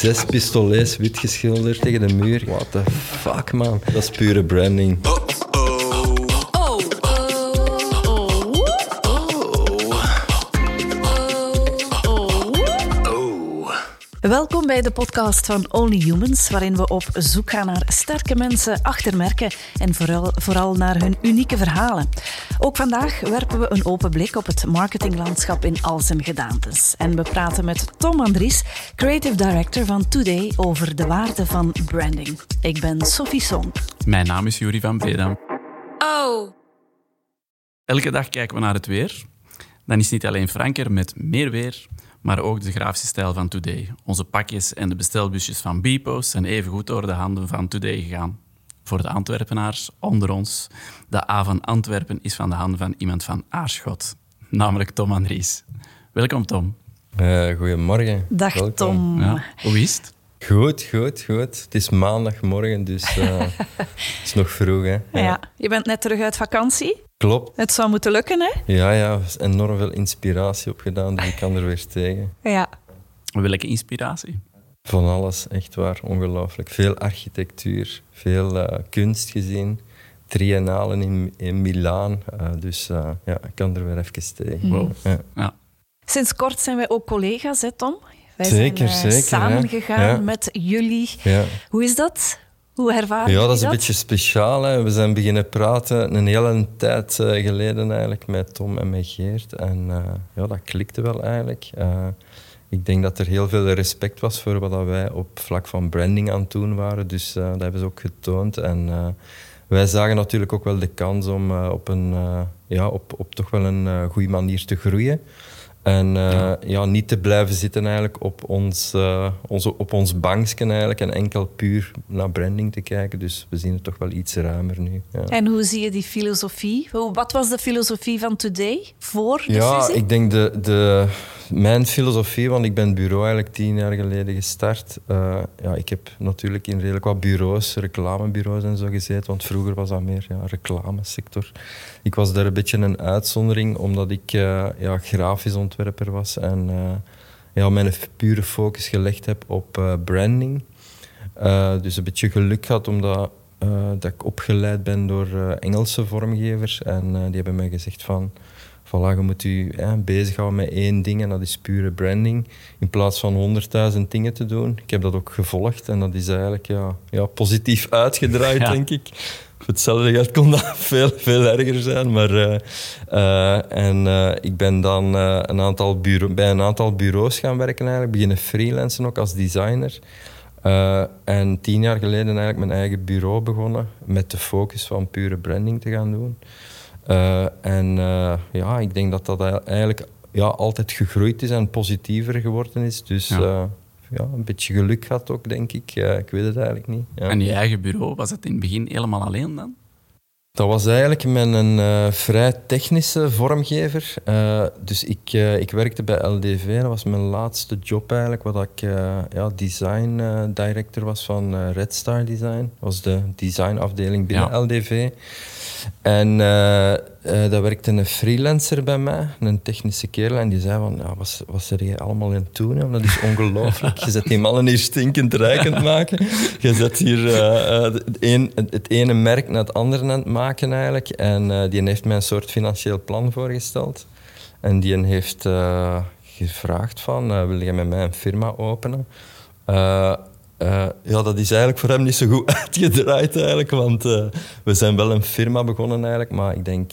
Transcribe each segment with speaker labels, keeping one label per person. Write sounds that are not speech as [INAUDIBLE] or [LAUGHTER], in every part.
Speaker 1: Zes pistolets wit geschilderd tegen de muur. What the fuck, man. Dat is pure branding.
Speaker 2: Welkom bij de podcast van Only Humans, waarin we op zoek gaan naar sterke mensen achter merken en vooral, vooral naar hun unieke verhalen. Ook vandaag werpen we een open blik op het marketinglandschap in al zijn gedaantes. En we praten met Tom Andries, creative director van Today, over de waarde van branding. Ik ben Sophie Song.
Speaker 3: Mijn naam is Juri van Breda.
Speaker 2: Oh.
Speaker 3: Elke dag kijken we naar het weer. Dan is niet alleen Franker met meer weer, maar ook de grafische stijl van Today. Onze pakjes en de bestelbusjes van Bpost zijn even goed door de handen van Today gegaan. Voor de Antwerpenaars onder ons, de A van Antwerpen is van de handen van iemand van Aarschot, namelijk Tom Andries. Welkom, Tom.
Speaker 1: Uh, goedemorgen.
Speaker 2: Dag,
Speaker 1: Welkom.
Speaker 2: Tom.
Speaker 3: Ja, hoe is het?
Speaker 1: Goed, goed, goed. Het is maandagmorgen, dus uh, [LAUGHS] het is nog vroeg. Hè?
Speaker 2: Ja. ja. je bent net terug uit vakantie.
Speaker 1: Klopt.
Speaker 2: Het zou moeten lukken, hè?
Speaker 1: Ja, ja. Enorm veel inspiratie opgedaan, dus ik kan er weer tegen.
Speaker 2: Ja.
Speaker 3: Welke inspiratie?
Speaker 1: Van alles, echt waar. Ongelooflijk. Veel architectuur, veel uh, kunst gezien. Triennalen in, in Milaan. Uh, dus uh, ja, ik kan er weer even tegen.
Speaker 3: Wow. Ja. ja.
Speaker 2: Sinds kort zijn wij ook collega's, hè, Tom? Wij
Speaker 1: zeker,
Speaker 2: zijn
Speaker 1: zeker,
Speaker 2: samengegaan
Speaker 1: ja.
Speaker 2: met jullie.
Speaker 1: Ja.
Speaker 2: Hoe is dat? Hoe ervaren
Speaker 1: Ja, dat is een beetje speciaal. Hè. We zijn beginnen praten een hele tijd uh, geleden eigenlijk met Tom en met Geert. En uh, ja, dat klikte wel eigenlijk. Uh, ik denk dat er heel veel respect was voor wat wij op vlak van branding aan het doen waren. Dus dat hebben ze ook getoond. En wij zagen natuurlijk ook wel de kans om op, een, ja, op, op toch wel een goede manier te groeien. En uh, ja. ja. niet te blijven zitten eigenlijk op ons, uh, onze, op ons banksken eigenlijk en enkel puur naar branding te kijken. Dus we zien het toch wel iets ruimer nu. Ja.
Speaker 2: En hoe zie je die filosofie? Wat was de filosofie van Today voor de
Speaker 1: ja,
Speaker 2: fusie?
Speaker 1: ik denk de, de, mijn filosofie, want ik ben het bureau eigenlijk tien jaar geleden gestart. Uh, ja, ik heb natuurlijk in redelijk wat bureaus, reclamebureaus en zo gezeten, want vroeger was dat meer ja, reclamesector. Ik was daar een beetje een uitzondering, omdat ik ja, grafisch ontwerper was en uh, ja, mijn pure focus gelegd heb op uh, branding. Dus een beetje geluk gehad omdat dat ik opgeleid ben door Engelse vormgevers en die hebben mij gezegd van voilà, je moet je ja, bezighouden met één ding en dat is pure branding in plaats van honderdduizend dingen te doen. Ik heb dat ook gevolgd en dat is eigenlijk ja, ja, positief uitgedraaid, [LAUGHS] ja. denk ik. Voor hetzelfde geld kon dat veel, veel erger zijn. Maar, uh, uh, en uh, ik ben dan een aantal bureau, bij een aantal bureaus gaan werken, eigenlijk. beginnen freelancen ook als designer. en tien jaar geleden eigenlijk mijn eigen bureau begonnen met de focus van pure branding te gaan doen. en ja, ik denk dat dat eigenlijk ja, altijd gegroeid is en positiever geworden is. Dus ja ja, een beetje geluk gehad ook, denk ik. Ja, ik weet het eigenlijk niet. Ja.
Speaker 3: En je eigen bureau, was het in het begin helemaal alleen dan?
Speaker 1: Dat was eigenlijk met een uh, vrij technische vormgever. Uh, dus ik, uh, ik werkte bij LDV, dat was mijn laatste job eigenlijk, wat ik ja, design director was van Red Star Design. Dat was de designafdeling binnen ja. LDV. En daar werkte een freelancer bij mij, een technische kerel, en die zei van, ja, wat ze er hier allemaal in doen? Hè? Dat is ongelooflijk. Je zet die mannen hier stinkend rijk aan het maken. Je zet hier het, een, het ene merk naar het andere aan het maken eigenlijk. En uh, die heeft mij een soort financieel plan voorgesteld. En die heeft uh, gevraagd van, uh, wil je met mij een firma openen? Ja, dat is eigenlijk voor hem niet zo goed [LAUGHS] uitgedraaid eigenlijk, want we zijn wel een firma begonnen eigenlijk, maar ik denk...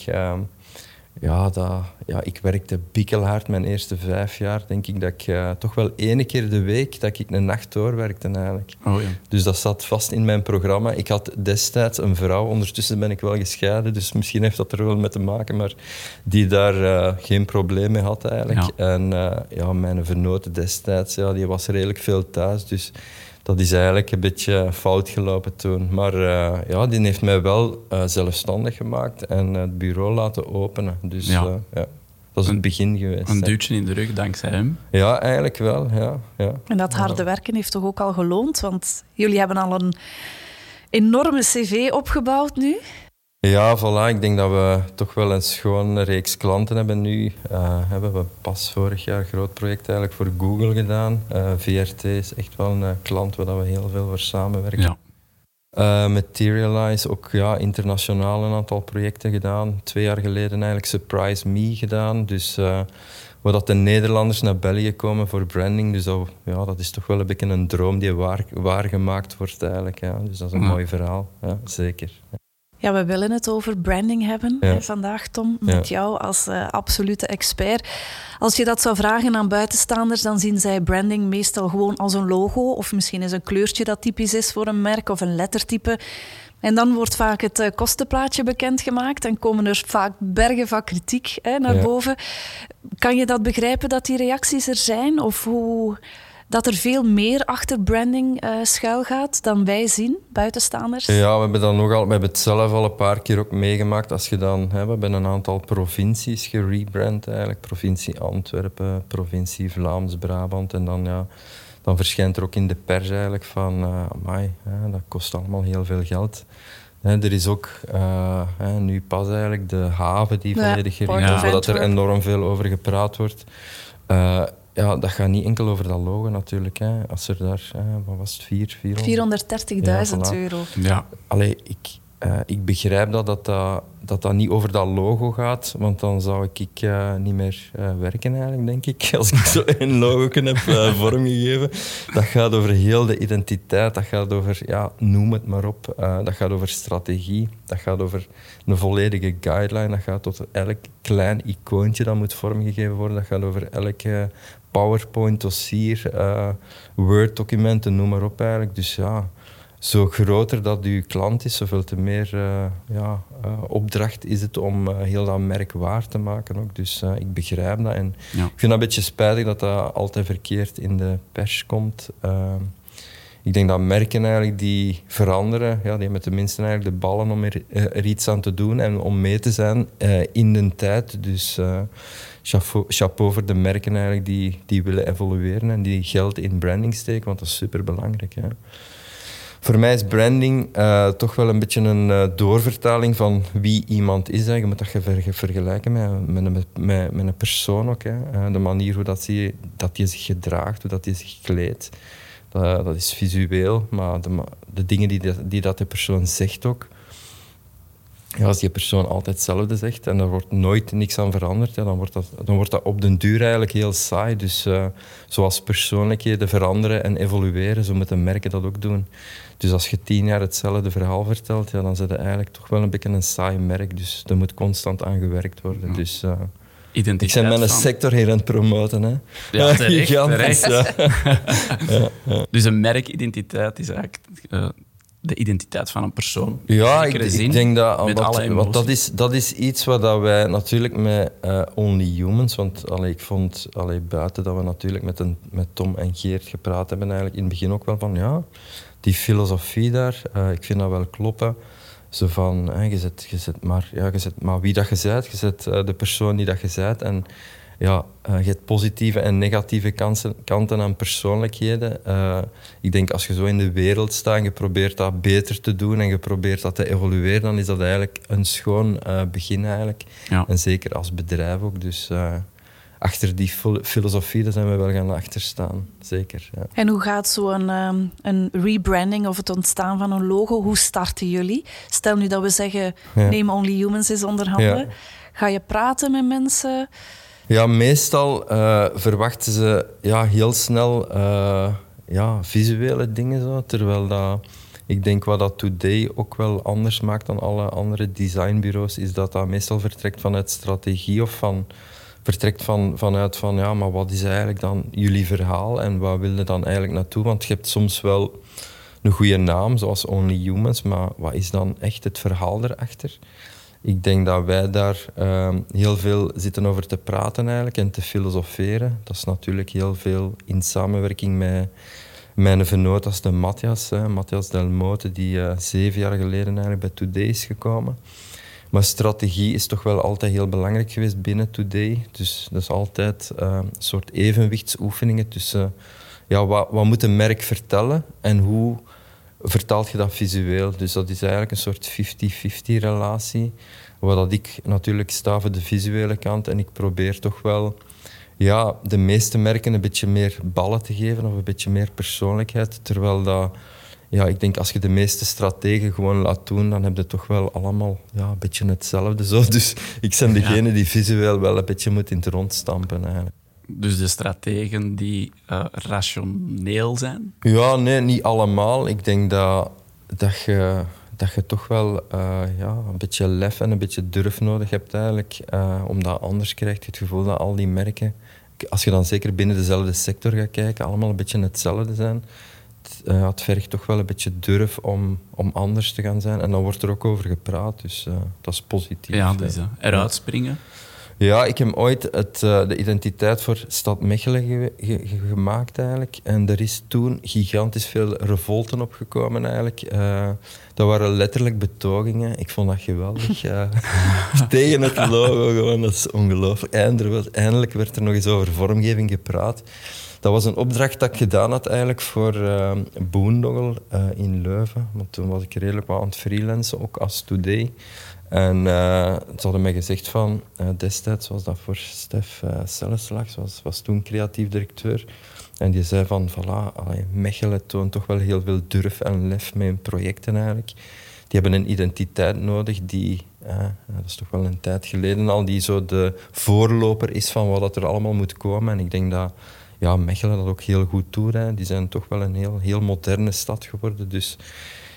Speaker 1: ja, dat, ja, ik werkte bikkelhard mijn eerste vijf jaar. Denk ik dat ik uh, toch wel ene keer de week dat ik een nacht doorwerkte eigenlijk.
Speaker 3: Oh, ja.
Speaker 1: Dus dat zat vast in mijn programma. Ik had destijds een vrouw, ondertussen ben ik wel gescheiden, dus misschien heeft dat er wel mee te maken, maar die daar geen probleem mee had eigenlijk.
Speaker 3: Ja.
Speaker 1: En ja, mijn vernoten destijds, ja, die was redelijk veel thuis, dus dat is eigenlijk een beetje fout gelopen toen. Maar uh, ja, die heeft mij wel uh, zelfstandig gemaakt en het bureau laten openen. Dus ja. Uh, ja. dat is het begin geweest.
Speaker 3: Een duwtje in de rug dankzij hem.
Speaker 1: Ja, eigenlijk wel. Ja, ja.
Speaker 2: En dat harde werken heeft toch ook al geloond? Want jullie hebben al een enorme cv opgebouwd nu.
Speaker 1: Ja, voilà. Ik denk dat we toch wel een schone reeks klanten hebben nu. Uh, hebben we pas vorig jaar een groot project eigenlijk voor Google gedaan. Uh, VRT is echt wel een klant waar we heel veel voor samenwerken. Ja. Uh, Materialize, ook ja, internationaal een aantal projecten gedaan. Twee jaar geleden eigenlijk Surprise Me gedaan. Dus uh, waar dat de Nederlanders naar België komen voor branding. Dus dat, ja, dat is toch wel een beetje een droom die waar, waargemaakt wordt eigenlijk. Ja. Dus dat is een mooi verhaal, ja, zeker.
Speaker 2: Ja, we willen het over branding hebben vandaag, Tom, met jou als uh, absolute expert. Als je dat zou vragen aan buitenstaanders, dan zien zij branding meestal gewoon als een logo of misschien is een kleurtje dat typisch is voor een merk of een lettertype. En dan wordt vaak het uh, kostenplaatje bekendgemaakt en komen er vaak bergen van kritiek hè, naar boven. Kan je dat begrijpen dat die reacties er zijn? Of hoe, dat er veel meer achter branding uh, schuil gaat dan wij zien, buitenstaanders?
Speaker 1: Ja, we hebben, dat nogal, we hebben het zelf al een paar keer ook meegemaakt. Als je dan, hè, we hebben een aantal provincies gerebrand eigenlijk. Provincie Antwerpen, provincie Vlaams-Brabant. En dan, ja, dan verschijnt er ook in de pers eigenlijk van, uh, amai, hè, dat kost allemaal heel veel geld. er is ook uh, nu pas eigenlijk de haven die volledig ja, is, waar er enorm veel over gepraat wordt. Uh, ja, dat gaat niet enkel over dat logo natuurlijk. Hè. Als er daar, wat was het,
Speaker 2: 400? 430.000 euro.
Speaker 1: Ja. Allee, ik, uh, ik begrijp dat dat, dat dat niet over dat logo gaat, want dan zou ik uh, niet meer uh, werken eigenlijk, denk ik. [LAUGHS] Als ik zo een logo heb [LAUGHS] vormgegeven. Dat gaat over heel de identiteit, dat gaat over, ja, noem het maar op. dat gaat over strategie, dat gaat over een volledige guideline, dat gaat tot elk klein icoontje dat moet vormgegeven worden, dat gaat over elke PowerPoint, dossier, Word-documenten, noem maar op eigenlijk. Dus ja zo groter dat uw klant is, zoveel te meer uh, ja, uh, opdracht is het om uh, heel dat merk waar te maken. Ook. Dus ik begrijp dat. En ik vind dat een beetje spijtig dat dat altijd verkeerd in de pers komt. ik denk dat merken eigenlijk die veranderen, ja, die hebben tenminste eigenlijk de ballen om er, er, iets aan te doen en om mee te zijn in de tijd. Dus chapeau, chapeau voor de merken eigenlijk die, die willen evolueren en die geld in branding steken, want dat is super belangrijk. Voor mij is branding uh, toch wel een beetje een uh, doorvertaling van wie iemand is. Je moet dat vergelijken met, met, met, met, een persoon ook. Hè. Uh, de manier hoe dat die, dat die zich gedraagt, hoe dat die zich kleedt. Dat, is visueel, maar de, de dingen die, de, die dat de persoon zegt ook. Ja, als die persoon altijd hetzelfde zegt en er wordt nooit niks aan veranderd, dan, wordt dat, dan wordt dat op den duur eigenlijk heel saai. Dus zoals persoonlijkheden veranderen en evolueren, zo moeten merken dat ook doen. Dus als je tien jaar hetzelfde verhaal vertelt, ja, dan zit je eigenlijk toch wel een beetje een saai merk. Dus er moet constant aan gewerkt worden. Dus, uh, ik ben mijn sector hier aan het promoten. Hè.
Speaker 3: Ja, [LAUGHS] terecht, terecht. [LAUGHS] Ja. ja, Dus een merkidentiteit is eigenlijk uh, de identiteit van een persoon.
Speaker 1: Ja, ik, ik, denk dat... Wat, dat, is, dat is iets wat dat wij natuurlijk met uh, Only Humans... Want allee, ik vond allee, buiten dat we natuurlijk met, een, met Tom en Geert gepraat hebben... eigenlijk in het begin ook wel van... ja die filosofie daar, uh, ik vind dat wel kloppen. Zo van, hè, je, zet, je, zet maar, ja, je zet maar wie dat je bent, je zet uh, de persoon die dat je bent. En ja, uh, je hebt positieve en negatieve kansen, kanten aan persoonlijkheden. ik denk als je zo in de wereld staat en je probeert dat beter te doen en je probeert dat te evolueren, dan is dat eigenlijk een schoon begin eigenlijk. Ja. En zeker als bedrijf ook. Dus achter die filosofie, daar zijn we wel gaan achterstaan. Zeker. Ja.
Speaker 2: En hoe gaat zo'n um, een rebranding of het ontstaan van een logo, hoe starten jullie? Stel nu dat we zeggen, neem Only Humans is onder handen. Ga je praten met mensen?
Speaker 1: Ja, meestal uh, verwachten ze ja, heel snel uh, ja, visuele dingen. Zo, terwijl dat, ik denk wat dat Today ook wel anders maakt dan alle andere designbureaus, is dat dat meestal vertrekt vanuit strategie of van vertrekt van, vanuit van ja, maar wat is eigenlijk dan jullie verhaal en waar wil je dan eigenlijk naartoe? Want je hebt soms wel een goede naam, zoals Only Humans, maar wat is dan echt het verhaal erachter? Ik denk dat wij daar ehm, heel veel zitten over te praten eigenlijk en te filosoferen. Dat is natuurlijk heel veel in samenwerking met mijn vernoot als de Matthias, Matthias Delmote, die uh, zeven jaar geleden eigenlijk bij Today is gekomen. Maar strategie is toch wel altijd heel belangrijk geweest binnen Today. Dus dat is altijd uh, een soort evenwichtsoefeningen tussen ja, wat, moet een merk vertellen en hoe, vertaalt je dat visueel. Dus dat is eigenlijk een soort 50-50 relatie. Waar dat ik natuurlijk sta de visuele kant en ik probeer toch wel ja, de meeste merken een beetje meer ballen te geven of een beetje meer persoonlijkheid. Terwijl dat, ja, ik denk als je de meeste strategen gewoon laat doen, dan heb je toch wel allemaal ja, een beetje hetzelfde. Zo. [LAUGHS] Dus ik ben degene die visueel wel een beetje moet in het rond stampen eigenlijk.
Speaker 3: Dus de strategen die uh, rationeel zijn?
Speaker 1: Ja, nee, niet allemaal. Ik denk dat, dat, je, dat je toch wel uh, ja, een beetje lef en een beetje durf nodig hebt eigenlijk. Uh, omdat anders krijg je het gevoel dat al die merken, als je dan zeker binnen dezelfde sector gaat kijken, allemaal een beetje hetzelfde zijn. Het, het vergt toch wel een beetje durf om, om anders te gaan zijn. En dan wordt er ook over gepraat, dus dat is positief.
Speaker 3: Ja, dus, eruit springen.
Speaker 1: Ja, ik heb ooit het, de identiteit voor Stad Mechelen gemaakt eigenlijk. En er is toen gigantisch veel revolten opgekomen eigenlijk. Dat waren letterlijk betogingen. Ik vond dat geweldig. [LAUGHS] [LAUGHS] Tegen het logo gewoon, dat is ongelooflijk. Eindelijk, eindelijk werd er nog eens over vormgeving gepraat. Dat was een opdracht dat ik gedaan had eigenlijk voor Boondoggle in Leuven. Want toen was ik redelijk wat aan het freelancen, ook als today. En uh, ze hadden mij gezegd van, uh, destijds was dat voor Stef uh, Celleslag, was, was toen creatief directeur. En die zei van, voilà, Mechelen toont toch wel heel veel durf en lef met hun projecten eigenlijk. Die hebben een identiteit nodig die, dat is toch wel een tijd geleden al, die zo de voorloper is van wat er allemaal moet komen. En ik denk dat ja, Mechelen dat ook heel goed. Hè. Die zijn toch wel een heel, heel moderne stad geworden. Dus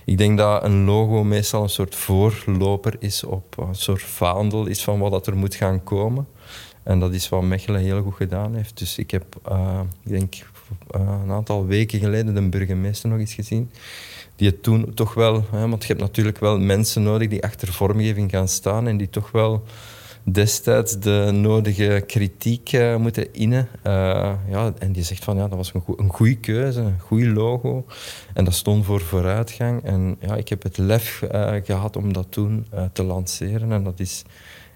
Speaker 1: ik denk dat een logo meestal een soort voorloper is op een soort vaandel is van wat er moet gaan komen. En dat is wat Mechelen heel goed gedaan heeft. Dus ik heb, uh, ik denk, uh, een aantal weken geleden de burgemeester nog eens gezien. Die het toen toch wel, hè, want je hebt natuurlijk wel mensen nodig die achter vormgeving gaan staan en die toch wel destijds de nodige kritiek uh, moeten innen. Uh, ja, en die zegt van ja, dat was een, een goede keuze, een goed logo. En dat stond voor vooruitgang. En ja, ik heb het lef uh, gehad om dat toen te lanceren. En dat, is,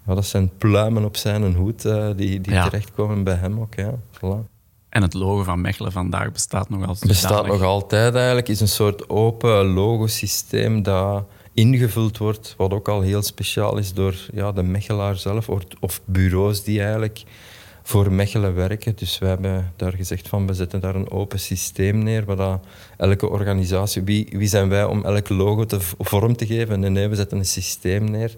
Speaker 1: ja, dat zijn pluimen op zijn hoed die, die ja. terechtkomen bij hem ook. Ja. Voilà.
Speaker 3: En het logo van Mechelen vandaag bestaat nog altijd?
Speaker 1: Bestaat nog altijd eigenlijk. is een soort open logosysteem dat ingevuld wordt, wat ook al heel speciaal is door ja, de Mechelaar zelf of bureaus die eigenlijk voor Mechelen werken. Dus we hebben daar gezegd van we zetten daar een open systeem neer, waar elke organisatie, wie, wie zijn wij om elk logo te vorm te geven? Nee, nee, we zetten een systeem neer.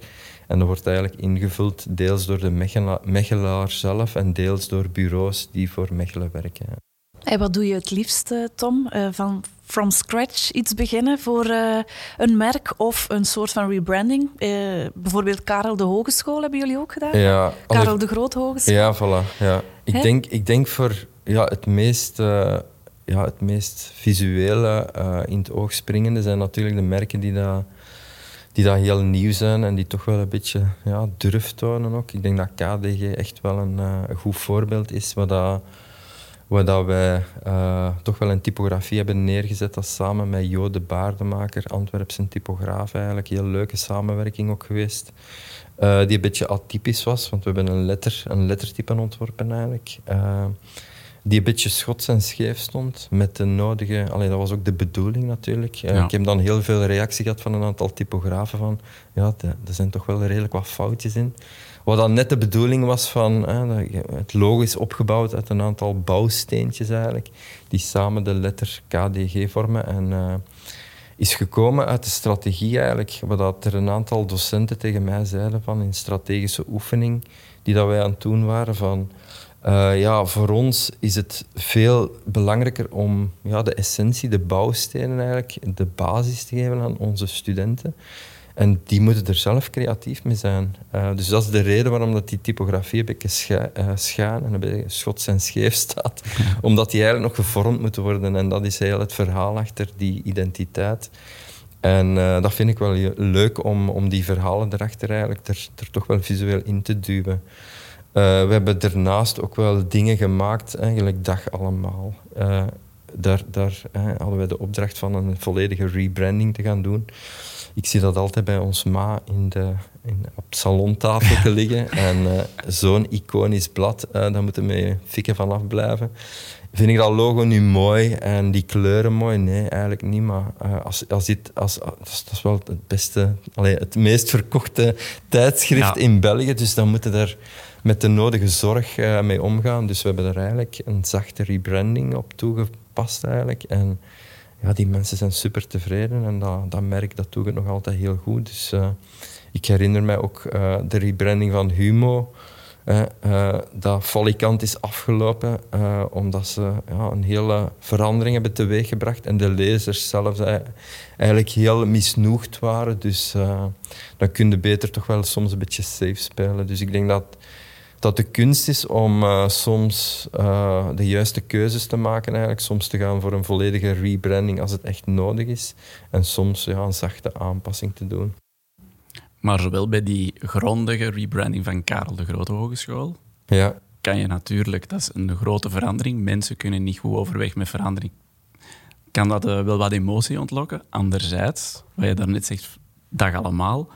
Speaker 1: En dat wordt eigenlijk ingevuld deels door de Mechelaar zelf en deels door bureaus die voor Mechelen werken.
Speaker 2: En wat doe je het liefst, eh, Tom? Uh, van from scratch iets beginnen voor uh, een merk of een soort van rebranding? bijvoorbeeld Karel de Hogeschool hebben jullie ook gedaan?
Speaker 1: Ja.
Speaker 2: Karel de Groot Hogeschool?
Speaker 1: Ja, voilà. Ja. Ik, denk, ik denk voor ja, het meest... ja, het meest visuele in het oog springende zijn natuurlijk de merken die dat, die dat heel nieuw zijn en die toch wel een beetje ja, durf tonen ook. Ik denk dat KDG echt wel een, een goed voorbeeld is, wat dat waar dat wij uh, toch wel een typografie hebben neergezet dat samen met Jo de Baardemaker, Antwerpse typograaf eigenlijk. Heel leuke samenwerking ook geweest. Uh, die een beetje atypisch was, want we hebben een, letter, een lettertype ontworpen eigenlijk. Uh, die een beetje schots en scheef stond met de nodige... Allee, dat was ook de bedoeling natuurlijk. Ja. Ik heb dan heel veel reactie gehad van een aantal typografen van ja, er zijn toch wel redelijk wat foutjes in. Wat dan net de bedoeling was van... het logo is opgebouwd uit een aantal bouwsteentjes eigenlijk, die samen de letter KDG vormen. En uh, is gekomen uit de strategie eigenlijk, wat er een aantal docenten tegen mij zeiden van in strategische oefening, die dat wij aan het doen waren van... Uh, ja, voor ons is het veel belangrijker om ja, de essentie, de bouwstenen eigenlijk, de basis te geven aan onze studenten. En die moeten er zelf creatief mee zijn. Uh, dus dat is de reden waarom dat die typografie een beetje scha uh, schuin en een beetje schots en scheef staat. [LAUGHS] Omdat die eigenlijk nog gevormd moeten worden. En dat is heel het verhaal achter die identiteit. En uh, dat vind ik wel leuk om, om die verhalen erachter eigenlijk er, er toch wel visueel in te duwen. we hebben daarnaast ook wel dingen gemaakt, eigenlijk dag allemaal. daar, daar hadden wij de opdracht van een volledige rebranding te gaan doen. Ik zie dat altijd bij ons ma in de, in, op salontafel te [LAUGHS] liggen. En uh, zo'n iconisch blad, uh, daar moeten we fikken vanaf blijven. Vind ik dat logo nu mooi en die kleuren mooi? Nee, eigenlijk niet. Maar uh, als, als dit, als, dat, is, wel het beste, allee, het meest verkochte tijdschrift in België. Dus dan moeten we daar met de nodige zorg mee omgaan. Dus we hebben er eigenlijk een zachte rebranding op toegepast. Eigenlijk. En ja, die mensen zijn super tevreden en dat, merk dat doe ik nog altijd heel goed. Dus uh, ik herinner mij ook uh, de rebranding van Humo. Uh, dat Follicant is afgelopen omdat ze ja, een hele verandering hebben teweeggebracht en de lezers zelfs eigenlijk heel misnoegd waren. Dus dan kun je beter toch wel soms een beetje safe spelen. Dus ik denk dat dat de kunst is om uh, soms uh, de juiste keuzes te maken, eigenlijk. soms te gaan voor een volledige rebranding als het echt nodig is, en soms ja, een zachte aanpassing te doen.
Speaker 3: Maar zowel bij die grondige rebranding van Karel de Grote Hogeschool,
Speaker 1: ja.
Speaker 3: kan je natuurlijk, dat is een grote verandering, mensen kunnen niet goed overweg met verandering. Kan dat uh, wel wat emotie ontlokken? Anderzijds, wat je daarnet zegt, dag allemaal,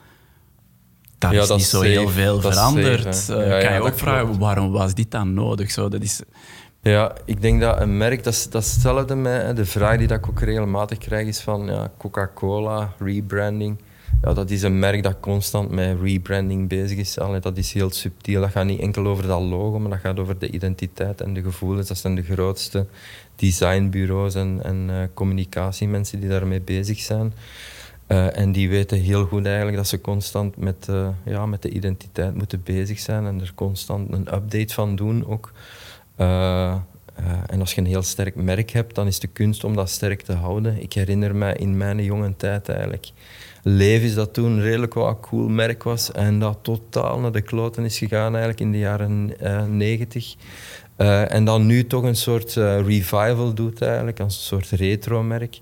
Speaker 3: daar ja, is niet zo heel veel veranderd. Uh, kan je ook vragen, waarom was dit dan nodig? Zo, dat is...
Speaker 1: Ja, ik denk dat een merk, dat is, dat is hetzelfde met de vraag die dat ik ook regelmatig krijg, is van ja, Coca-Cola, rebranding. Ja, dat is een merk dat constant met rebranding bezig is. Allee, dat is heel subtiel. Dat gaat niet enkel over dat logo, maar dat gaat over de identiteit en de gevoelens. Dat zijn de grootste designbureaus en, en uh, communicatiemensen die daarmee bezig zijn. Uh, en die weten heel goed eigenlijk dat ze constant met, uh, ja, met de identiteit moeten bezig zijn en er constant een update van doen ook. Uh, en als je een heel sterk merk hebt, dan is de kunst om dat sterk te houden. Ik herinner me in mijn jonge tijd eigenlijk. Levis dat toen redelijk wel een cool merk was en dat totaal naar de kloten is gegaan eigenlijk in de jaren negentig. en dan nu toch een soort revival doet eigenlijk, als een soort retro-merk.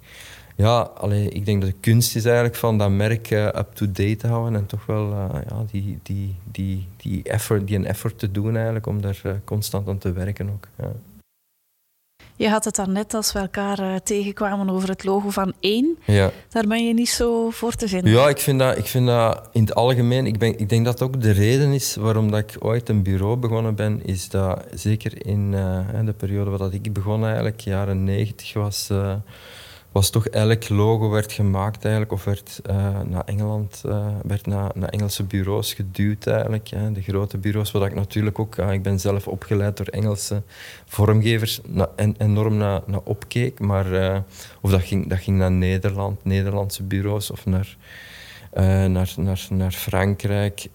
Speaker 1: Ja, allee, ik denk dat de kunst is eigenlijk van dat merk uh, up-to-date te houden en toch wel uh, ja, die, die, die, die, effort, die een effort te doen eigenlijk om daar uh, constant aan te werken ook. Ja.
Speaker 2: Je had het daarnet als we elkaar tegenkwamen over het logo van één.
Speaker 1: Ja.
Speaker 2: Daar ben je niet zo voor te vinden.
Speaker 1: Ja, ik vind dat, ik vind dat in het algemeen... Ik, ben, ik denk dat ook de reden is waarom dat ik ooit een bureau begonnen ben, is dat zeker in de periode waar dat ik begon eigenlijk, jaren negentig was was toch elk logo werd gemaakt eigenlijk, of werd uh, naar Engeland, uh, werd naar, naar Engelse bureaus geduwd eigenlijk. Hè. De grote bureaus, wat ik natuurlijk ook, uh, ik ben zelf opgeleid door Engelse vormgevers, en, enorm naar, naar opkeek. Maar, eh, of dat ging, dat ging naar Nederland, Nederlandse bureaus, of naar, naar, naar, naar Frankrijk.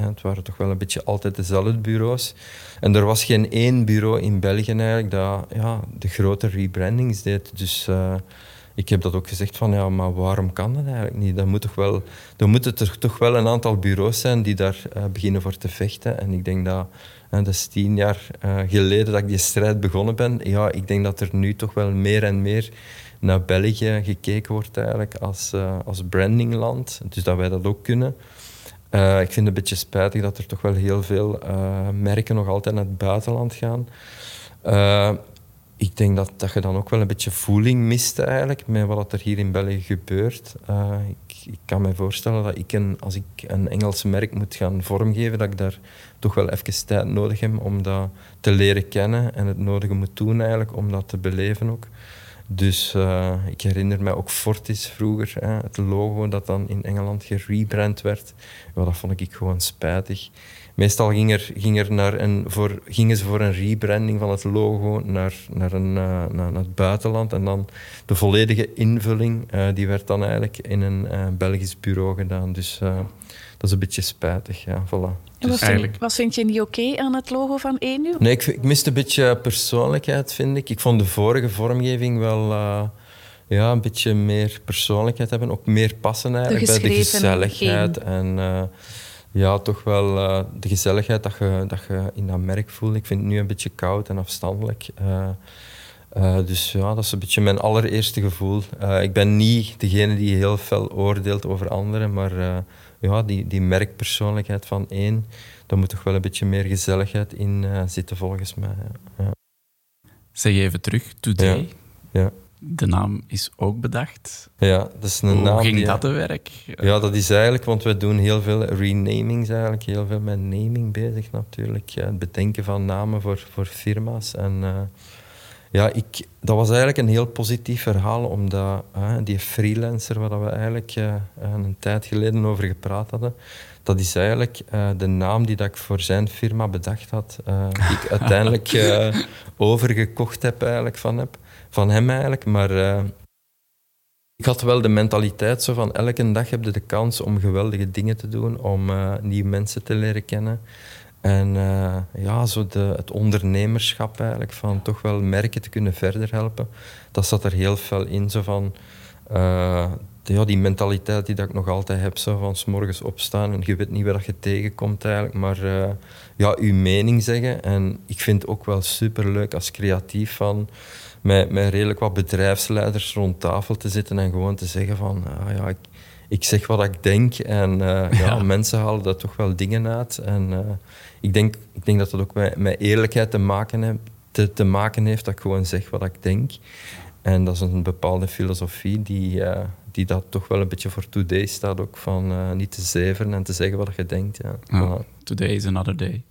Speaker 1: het waren toch wel een beetje altijd dezelfde bureaus. En er was geen één bureau in België eigenlijk dat ja, de grote rebrandings deed. Dus uh, ik heb dat ook gezegd van, ja, maar waarom kan dat eigenlijk niet? Dan moet toch wel, dan moeten er toch wel een aantal bureaus zijn die daar beginnen voor te vechten. En ik denk dat, uh, dat is tien jaar geleden dat ik die strijd begonnen ben. Ja, ik denk dat er nu toch wel meer en meer naar België gekeken wordt eigenlijk als, als brandingland. Dus dat wij dat ook kunnen. Uh, ik vind het een beetje spijtig dat er toch wel heel veel uh, merken nog altijd naar het buitenland gaan. Ik denk dat, dat je dan ook wel een beetje voeling mist eigenlijk met wat er hier in België gebeurt. Ik, ik, kan me voorstellen dat ik een, als ik een Engels merk moet gaan vormgeven, dat ik daar toch wel even tijd nodig heb om dat te leren kennen en het nodige moet doen eigenlijk om dat te beleven ook. Dus uh, ik herinner me ook Fortis vroeger, hè, het logo dat dan in Engeland gerebrand werd. Ja, dat vond ik gewoon spijtig. Meestal ging er, ging er naar een, voor, gingen ze voor een rebranding van het logo naar, naar, een, uh, naar, het buitenland. En dan de volledige invulling, uh, die werd dan eigenlijk in een Belgisch bureau gedaan. Dus dat is een beetje spijtig. Ja, voilà.
Speaker 2: Dus wat, eigenlijk... wat vind je niet oké aan het logo van ENU?
Speaker 1: Nee, ik, ik miste een beetje persoonlijkheid, vind ik. Ik vond de vorige vormgeving wel uh, ja, een beetje meer persoonlijkheid hebben. Ook meer passen eigenlijk de bij de gezelligheid. En uh, ja, toch wel uh, de gezelligheid dat je, dat je in dat merk voelt. Ik vind het nu een beetje koud en afstandelijk. dus ja, dat is een beetje mijn allereerste gevoel. ik ben niet degene die heel fel oordeelt over anderen, maar ja, die, die merkpersoonlijkheid van één, daar moet toch wel een beetje meer gezelligheid in uh, zitten volgens mij. Ja.
Speaker 3: Zeg even terug, Today.
Speaker 1: Ja.
Speaker 3: De naam is ook bedacht.
Speaker 1: Ja, dat is een
Speaker 3: Hoe
Speaker 1: naam
Speaker 3: ging
Speaker 1: die-
Speaker 3: dat te werk?
Speaker 1: Ja, dat is eigenlijk, want we doen heel veel renamings eigenlijk, heel veel met naming bezig natuurlijk. Ja, het bedenken van namen voor, voor firma's. En eh, ja, ik, dat was eigenlijk een heel positief verhaal, omdat eh, die freelancer waar we eigenlijk eh, een tijd geleden over gepraat hadden, dat is eigenlijk eh, de naam die dat ik voor zijn firma bedacht had, eh, die ik [LAUGHS] uiteindelijk overgekocht heb eigenlijk van, heb, van hem eigenlijk. Maar ik had wel de mentaliteit zo van elke dag heb je de kans om geweldige dingen te doen, om nieuwe mensen te leren kennen. En eh, ja, zo de, het ondernemerschap eigenlijk, van toch wel merken te kunnen verder helpen, dat zat er heel veel in. Zo van, eh, ja, die mentaliteit die dat ik nog altijd heb, zo van 's morgens opstaan en je weet niet waar je tegenkomt eigenlijk, maar eh, ja, uw mening zeggen. En ik vind het ook wel superleuk als creatief van met, met redelijk wat bedrijfsleiders rond tafel te zitten en gewoon te zeggen van, ah ja, ik, ik zeg wat ik denk en eh, ja.
Speaker 3: Ja.
Speaker 1: mensen halen daar toch wel dingen uit. En eh, ik, denk, ik denk dat dat ook met, met eerlijkheid te maken, heeft, te, te maken heeft, dat ik gewoon zeg wat ik denk. En dat is een bepaalde filosofie die, eh, die dat toch wel een beetje voor today staat ook, van niet te zeveren en te zeggen wat je denkt. Ja.
Speaker 3: Ja.
Speaker 1: Voilà.
Speaker 3: Today is another day.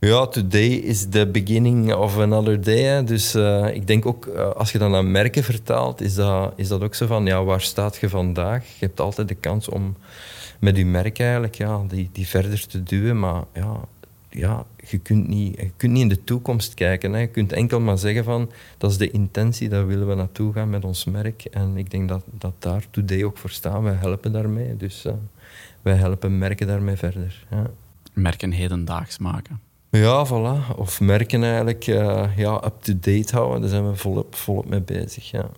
Speaker 1: Ja, today is the beginning of another day. Dus eh, ik denk ook, eh, als je dan naar merken vertaalt, is dat, is dat ook zo van, ja, waar staat je vandaag? Je hebt altijd de kans om met je merk eigenlijk, ja, die, die verder te duwen. Maar ja, ja je, kunt niet, je kunt niet in de toekomst kijken. Hè. Je kunt enkel maar zeggen van, dat is de intentie, daar willen we naartoe gaan met ons merk. En ik denk dat, dat daar today ook voor staat. Wij helpen daarmee. Dus eh, wij helpen merken daarmee verder.
Speaker 3: Merken hedendaags maken.
Speaker 1: Ja, voilà. Of merken eigenlijk eh, ja, up-to-date houden. Daar zijn we volop, volop mee bezig. Ja.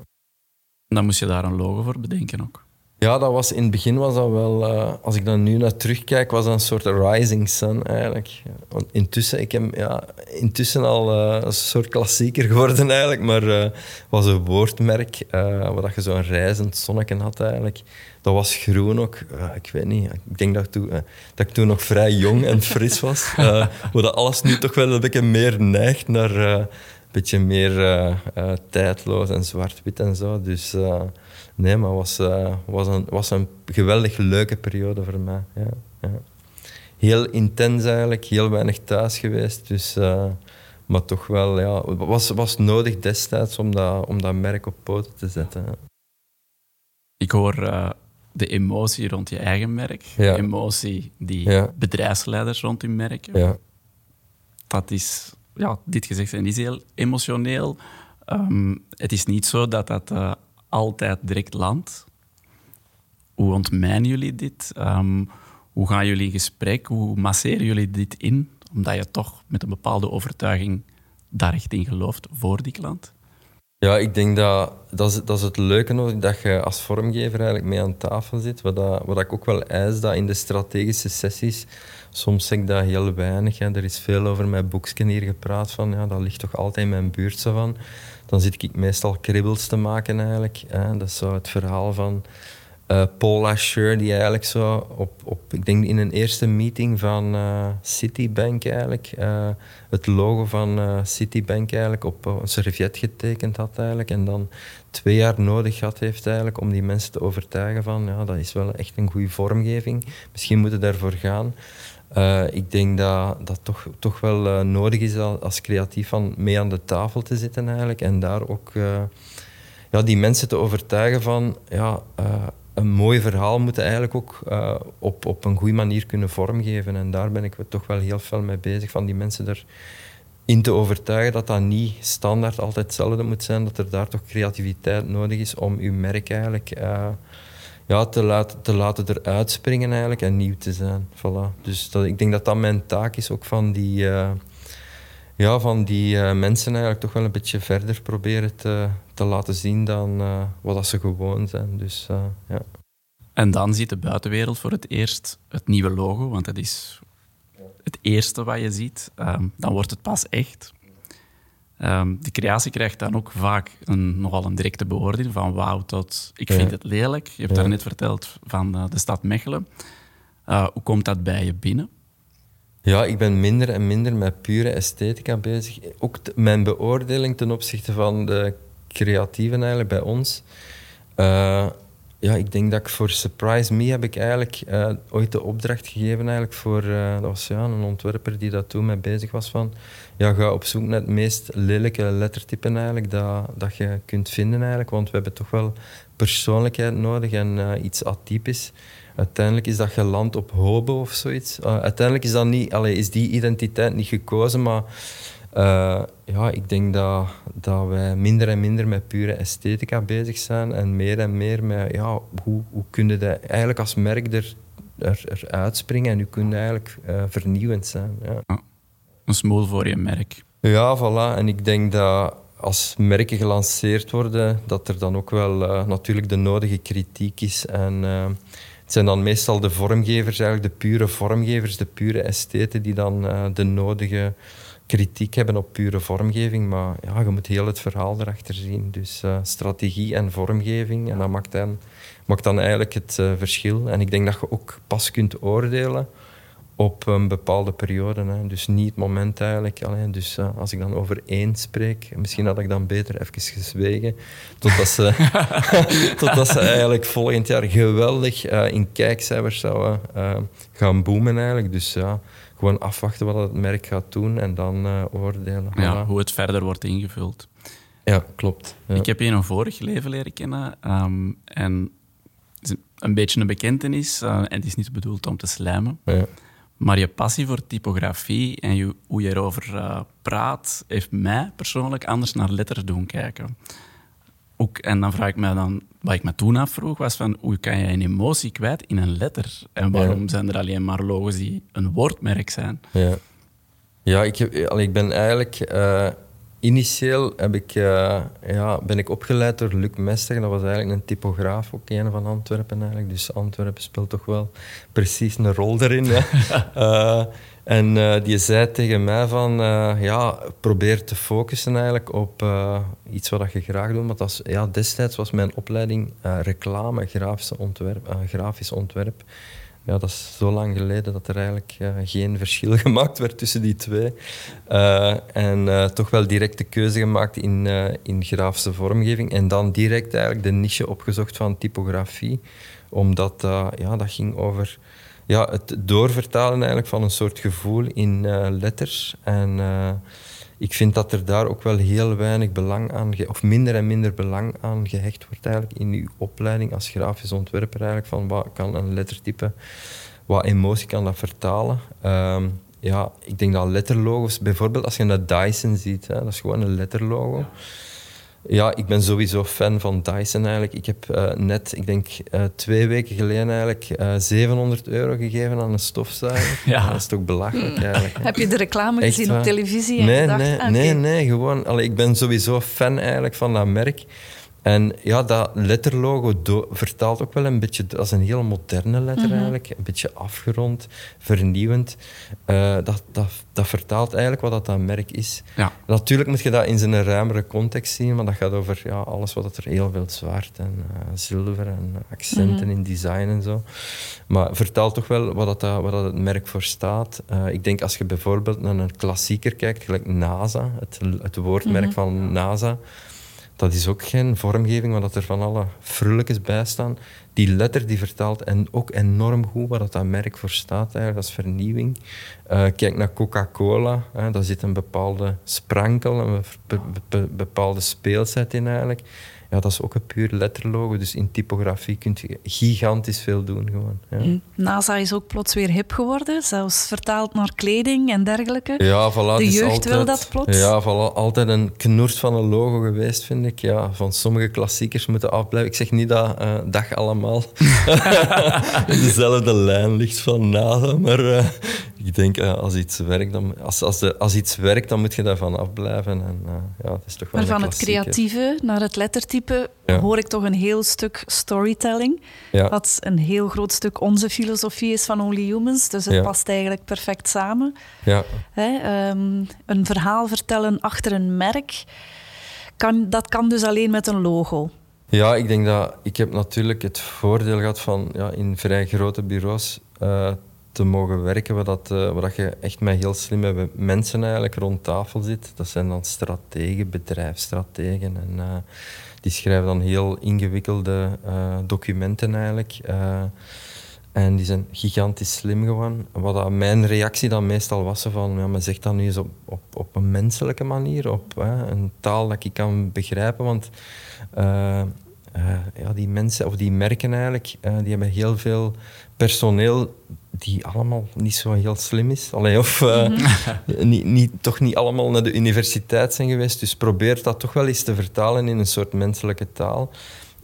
Speaker 3: En dan moest je daar een logo voor bedenken ook.
Speaker 1: Ja, dat was in het begin was dat wel... eh, als ik dan nu naar terugkijk, was dat een soort rising sun eigenlijk. Want intussen, ik heb ja, intussen al eh, een soort klassieker geworden eigenlijk. Maar eh was een woordmerk waar dat je zo'n reizend zonnetje had eigenlijk. Dat was groen ook. Ik weet niet. Ik denk dat ik, toen, dat ik toen nog vrij jong en fris was. [LAUGHS] Waar dat alles nu toch wel een beetje meer neigt naar beetje meer eh, eh, tijdloos en zwart-wit en zo. Dus eh, nee, maar het was, was, een, was een geweldig leuke periode voor mij. Ja, ja. Heel intens eigenlijk, heel weinig thuis geweest. Dus, maar toch wel, ja, was, was nodig destijds om dat, om dat merk op poten te zetten. ja.
Speaker 3: Ik hoor de emotie rond je eigen merk. De emotie die bedrijfsleiders rond hun merken.
Speaker 1: Ja.
Speaker 3: Dat is, ja, dit gezegd, en is heel emotioneel. Ehm, het is niet zo dat dat eh, altijd direct landt. Hoe ontmijnen jullie dit? Ehm, hoe gaan jullie in gesprek? Hoe masseren jullie dit in? Omdat je toch met een bepaalde overtuiging daar echt in gelooft voor die klant.
Speaker 1: Ja, ik denk dat dat is, dat is het leuke dat je als vormgever eigenlijk mee aan tafel zit. Wat, wat ik ook wel eis, dat in de strategische sessies, soms zeg ik dat heel weinig. Hè. Er is veel over mijn boekje hier gepraat van, ja, dat ligt toch altijd in mijn buurt zo van. Dan zit ik meestal kribbels te maken eigenlijk. Hè. Dat is zo het verhaal van eh, Paul Asher, die eigenlijk zo op, op, ik denk in een eerste meeting van eh, Citibank eigenlijk, eh, het logo van Citibank eigenlijk op een serviet getekend had eigenlijk. En dan twee jaar nodig gehad heeft eigenlijk om die mensen te overtuigen van, ja, dat is wel echt een goede vormgeving. Misschien moeten daarvoor gaan. Eh, ik denk dat dat toch, toch wel eh, nodig is al- als creatief van mee aan de tafel te zitten eigenlijk. En daar ook eh, ja, die mensen te overtuigen van ja, een mooi verhaal moeten eigenlijk ook op, op een goede manier kunnen vormgeven. En daar ben ik toch wel heel veel mee bezig, van die mensen erin te overtuigen dat dat niet standaard altijd hetzelfde moet zijn, dat er daar toch creativiteit nodig is om uw merk eigenlijk ja, te, laten, te laten eruit springen eigenlijk en nieuw te zijn. Voilà. Dus dat, ik denk dat dat mijn taak is, ook van die... eh, ja, van die eh, mensen eigenlijk toch wel een beetje verder proberen te, te laten zien dan eh, wat ze gewoon zijn. Dus ja.
Speaker 3: En dan ziet de buitenwereld voor het eerst het nieuwe logo, want dat is het eerste wat je ziet. Ehm, dan wordt het pas echt. Ehm, de creatie krijgt dan ook vaak een, nogal een directe beoordeling van wauw tot ik vind
Speaker 1: Ja.
Speaker 3: het lelijk. Je hebt daar net verteld van eh, de stad Mechelen. Eh, hoe komt dat bij je binnen?
Speaker 1: ja, ik ben minder en minder met pure esthetica bezig. Ook mijn beoordeling ten opzichte van de creatieven eigenlijk bij ons. Uh, ja, ik denk dat ik voor Surprise Me heb ik eigenlijk uh, ooit de opdracht gegeven eigenlijk voor uh, dat was, ja, een ontwerper die dat toen mee bezig was van ja, ga op zoek naar het meest lelijke lettertypen eigenlijk dat, dat je kunt vinden eigenlijk, want we hebben toch wel persoonlijkheid nodig en uh, iets atypisch. Uiteindelijk is dat geland op hobo of zoiets. uiteindelijk is, dat niet, allee, is die identiteit niet gekozen, maar uh, ja, ik denk dat, dat wij minder en minder met pure esthetica bezig zijn en meer en meer met ja, hoe, hoe kun je dat eigenlijk als merk er, er, er uitspringen en je eigenlijk uh, vernieuwend zijn. Ja.
Speaker 3: een smoel voor je merk.
Speaker 1: Ja, voilà. En ik denk dat als merken gelanceerd worden, dat er dan ook wel uh, natuurlijk de nodige kritiek is. En het zijn dan meestal de vormgevers, eigenlijk de pure vormgevers, de pure estheten, die dan de nodige kritiek hebben op pure vormgeving, maar ja, je moet heel het verhaal erachter zien. Dus uh, strategie en vormgeving, en dat maakt dan, maakt dan eigenlijk het uh, verschil. En ik denk dat je ook pas kunt oordelen op een bepaalde periode. Hè. Dus niet het moment eigenlijk. Alleen, dus uh, als ik dan over één spreek, misschien had ik dan beter even gezwegen. Totdat ze, [LAUGHS] [LAUGHS] totdat ze eigenlijk volgend jaar geweldig in kijkcijfers zouden gaan boomen eigenlijk. Dus ja gewoon afwachten wat het merk gaat doen en dan uh, oordelen.
Speaker 3: Ja, hoe het verder wordt ingevuld.
Speaker 1: Ja, klopt.
Speaker 3: Ik heb je een vorig leven leren kennen. Um, en het is een beetje een bekentenis. Uh, en het is niet bedoeld om te slijmen. Ja. Maar je passie voor typografie en je, hoe je erover uh, praat, heeft mij persoonlijk anders naar letters doen kijken ook, en dan vraag ik me dan, wat ik me toen afvroeg, was van hoe kan je een emotie kwijt in een letter? En waarom zijn er alleen maar logos die een woordmerk zijn?
Speaker 1: Ja, ja ik, heb, ik ben eigenlijk... Uh, initieel heb ik, uh, ja, ben ik opgeleid door Luc Mester. Dat was eigenlijk een typograaf, ook een van Antwerpen eigenlijk. Dus Antwerpen speelt toch wel precies een rol erin. uh, [LAUGHS] En uh, die zei tegen mij van, uh, ja, probeer te focussen eigenlijk op uh, iets wat je graag doet. Want dat ja, destijds was mijn opleiding reclame, grafisch ontwerp, grafisch ontwerp. Ja, dat is zo lang geleden dat er eigenlijk geen verschil [LAUGHS] gemaakt werd tussen die twee. en toch wel direct de keuze gemaakt in, in grafische vormgeving. En dan direct eigenlijk de niche opgezocht van typografie. Omdat ja, dat ging over ja, het doorvertalen eigenlijk van een soort gevoel in uh, letters. En uh, ik vind dat er daar ook wel heel weinig belang aan, of minder en minder belang aan gehecht wordt eigenlijk in uw opleiding als grafisch ontwerper eigenlijk, van wat kan een lettertype, wat emotie kan dat vertalen. Um, ja, ik denk dat letterlogos, bijvoorbeeld als je een Dyson ziet, hè, dat is gewoon een letterlogo. Ja, ik ben sowieso fan van Dyson eigenlijk. Ik heb uh, net, ik denk uh, twee weken geleden eigenlijk uh, eh, 700 euro gegeven aan een stofzuiger. [LAUGHS] Ja. Dat is toch belachelijk hmm. eigenlijk.
Speaker 2: Heb je de reclame Echt, gezien op televisie en
Speaker 1: nee,
Speaker 2: gedacht,
Speaker 1: nee,
Speaker 2: ah,
Speaker 1: nee, nee, gewoon. Allee, ik ben sowieso fan eigenlijk van dat merk. En ja, dat letterlogo vertaalt ook wel een beetje... Dat is een heel moderne letter mhm. eigenlijk. Een beetje afgerond, vernieuwend. Uh, dat, dat, dat vertaalt eigenlijk wat dat, dat merk is. Ja. Natuurlijk moet je dat in zijn ruimere context zien, maar dat gaat over ja, alles wat er heel veel zwart en uh, zilver en accenten mhm. in design en zo. Maar vertaalt toch wel wat, dat, wat dat het merk voor staat. Uh, ik denk als je bijvoorbeeld naar een klassieker kijkt, gelijk NASA, het, het woordmerk mhm. van NASA dat is ook geen vormgeving, waar dat er van alle frulletjes bij staan. Die letter die vertaalt en ook enorm goed waar dat, merk voor staat, eigenlijk, dat is vernieuwing. Uh, kijk naar Coca-Cola, daar zit een bepaalde sprankel, een bepaalde speelset in eigenlijk ja, dat is ook een puur letterlogo. Dus in typografie kun je gigantisch veel doen. Gewoon, ja. Hm.
Speaker 2: NASA is ook plots weer hip geworden, zelfs vertaald naar kleding en dergelijke.
Speaker 1: Ja, voilà,
Speaker 2: De jeugd
Speaker 1: altijd,
Speaker 2: wil dat plots.
Speaker 1: Ja, voilà, altijd een knoert van een logo geweest, vind ik. Ja, van sommige klassiekers moeten afblijven. Ik zeg niet dat uh, dag allemaal [LAUGHS] dezelfde lijn ligt van NASA, maar uh, ik denk uh, als iets werkt, dan, als, als, de, als iets werkt, dan moet je daarvan afblijven. En, ja, dat is toch wel
Speaker 2: maar van het creatieve naar het lettertype hoor ik toch een heel stuk storytelling. Wat een heel groot stuk onze filosofie is van Only Humans. Dus het past eigenlijk perfect samen.
Speaker 1: Ja.
Speaker 2: um, een verhaal vertellen achter een merk, kan, dat kan dus alleen met een logo.
Speaker 1: Ja, ik denk dat ik heb natuurlijk het voordeel gehad van ja, in vrij grote bureaus uh, te mogen werken, waar, dat, uh, waar dat je echt met heel slimme mensen eigenlijk rond tafel zit. Dat zijn dan strategen, bedrijfsstrategen. En, uh, die schrijven dan heel ingewikkelde uh, documenten eigenlijk. en die zijn gigantisch slim gewoon. Wat dat mijn reactie dan meestal was van, ja, maar zeg dat nu eens op, op, op een menselijke manier, op een taal dat ik kan begrijpen. Want ja, die mensen, of die merken eigenlijk, die hebben heel veel personeel die allemaal niet zo heel slim is. Allee, of uh, niet, niet, toch niet allemaal naar de universiteit zijn geweest. Dus probeer dat toch wel eens te vertalen in een soort menselijke taal.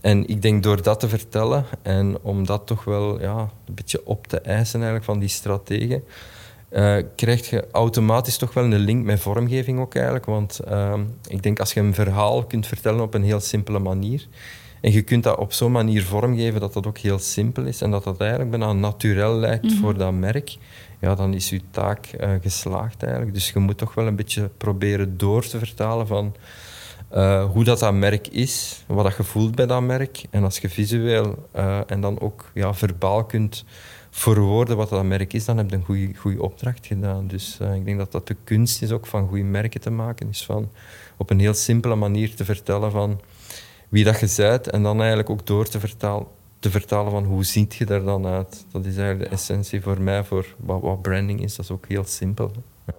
Speaker 1: En ik denk door dat te vertellen en om dat toch wel ja, een beetje op te eisen eigenlijk van die strategen, uh, krijg je automatisch toch wel een link met vormgeving ook eigenlijk. Want uh, ik denk als je een verhaal kunt vertellen op een heel simpele manier, en je kunt dat op zo'n manier vormgeven dat dat ook heel simpel is en dat dat eigenlijk bijna natuurlijk lijkt mhm. voor dat merk. Ja, dan is je taak uh, geslaagd eigenlijk. Dus je moet toch wel een beetje proberen door te vertalen van uh, hoe dat, dat merk is, wat dat je voelt bij dat merk. En als je visueel uh, en dan ook ja, verbaal kunt verwoorden wat dat merk is, dan heb je een goede opdracht gedaan. Dus ik denk dat dat de kunst is ook van goede merken te maken. Is van op een heel simpele manier te vertellen van wie dat je bent en dan eigenlijk ook door te vertalen, te vertalen van hoe ziet je er dan uit. Dat is eigenlijk de essentie voor mij voor wat, wat branding is. Dat is ook heel simpel.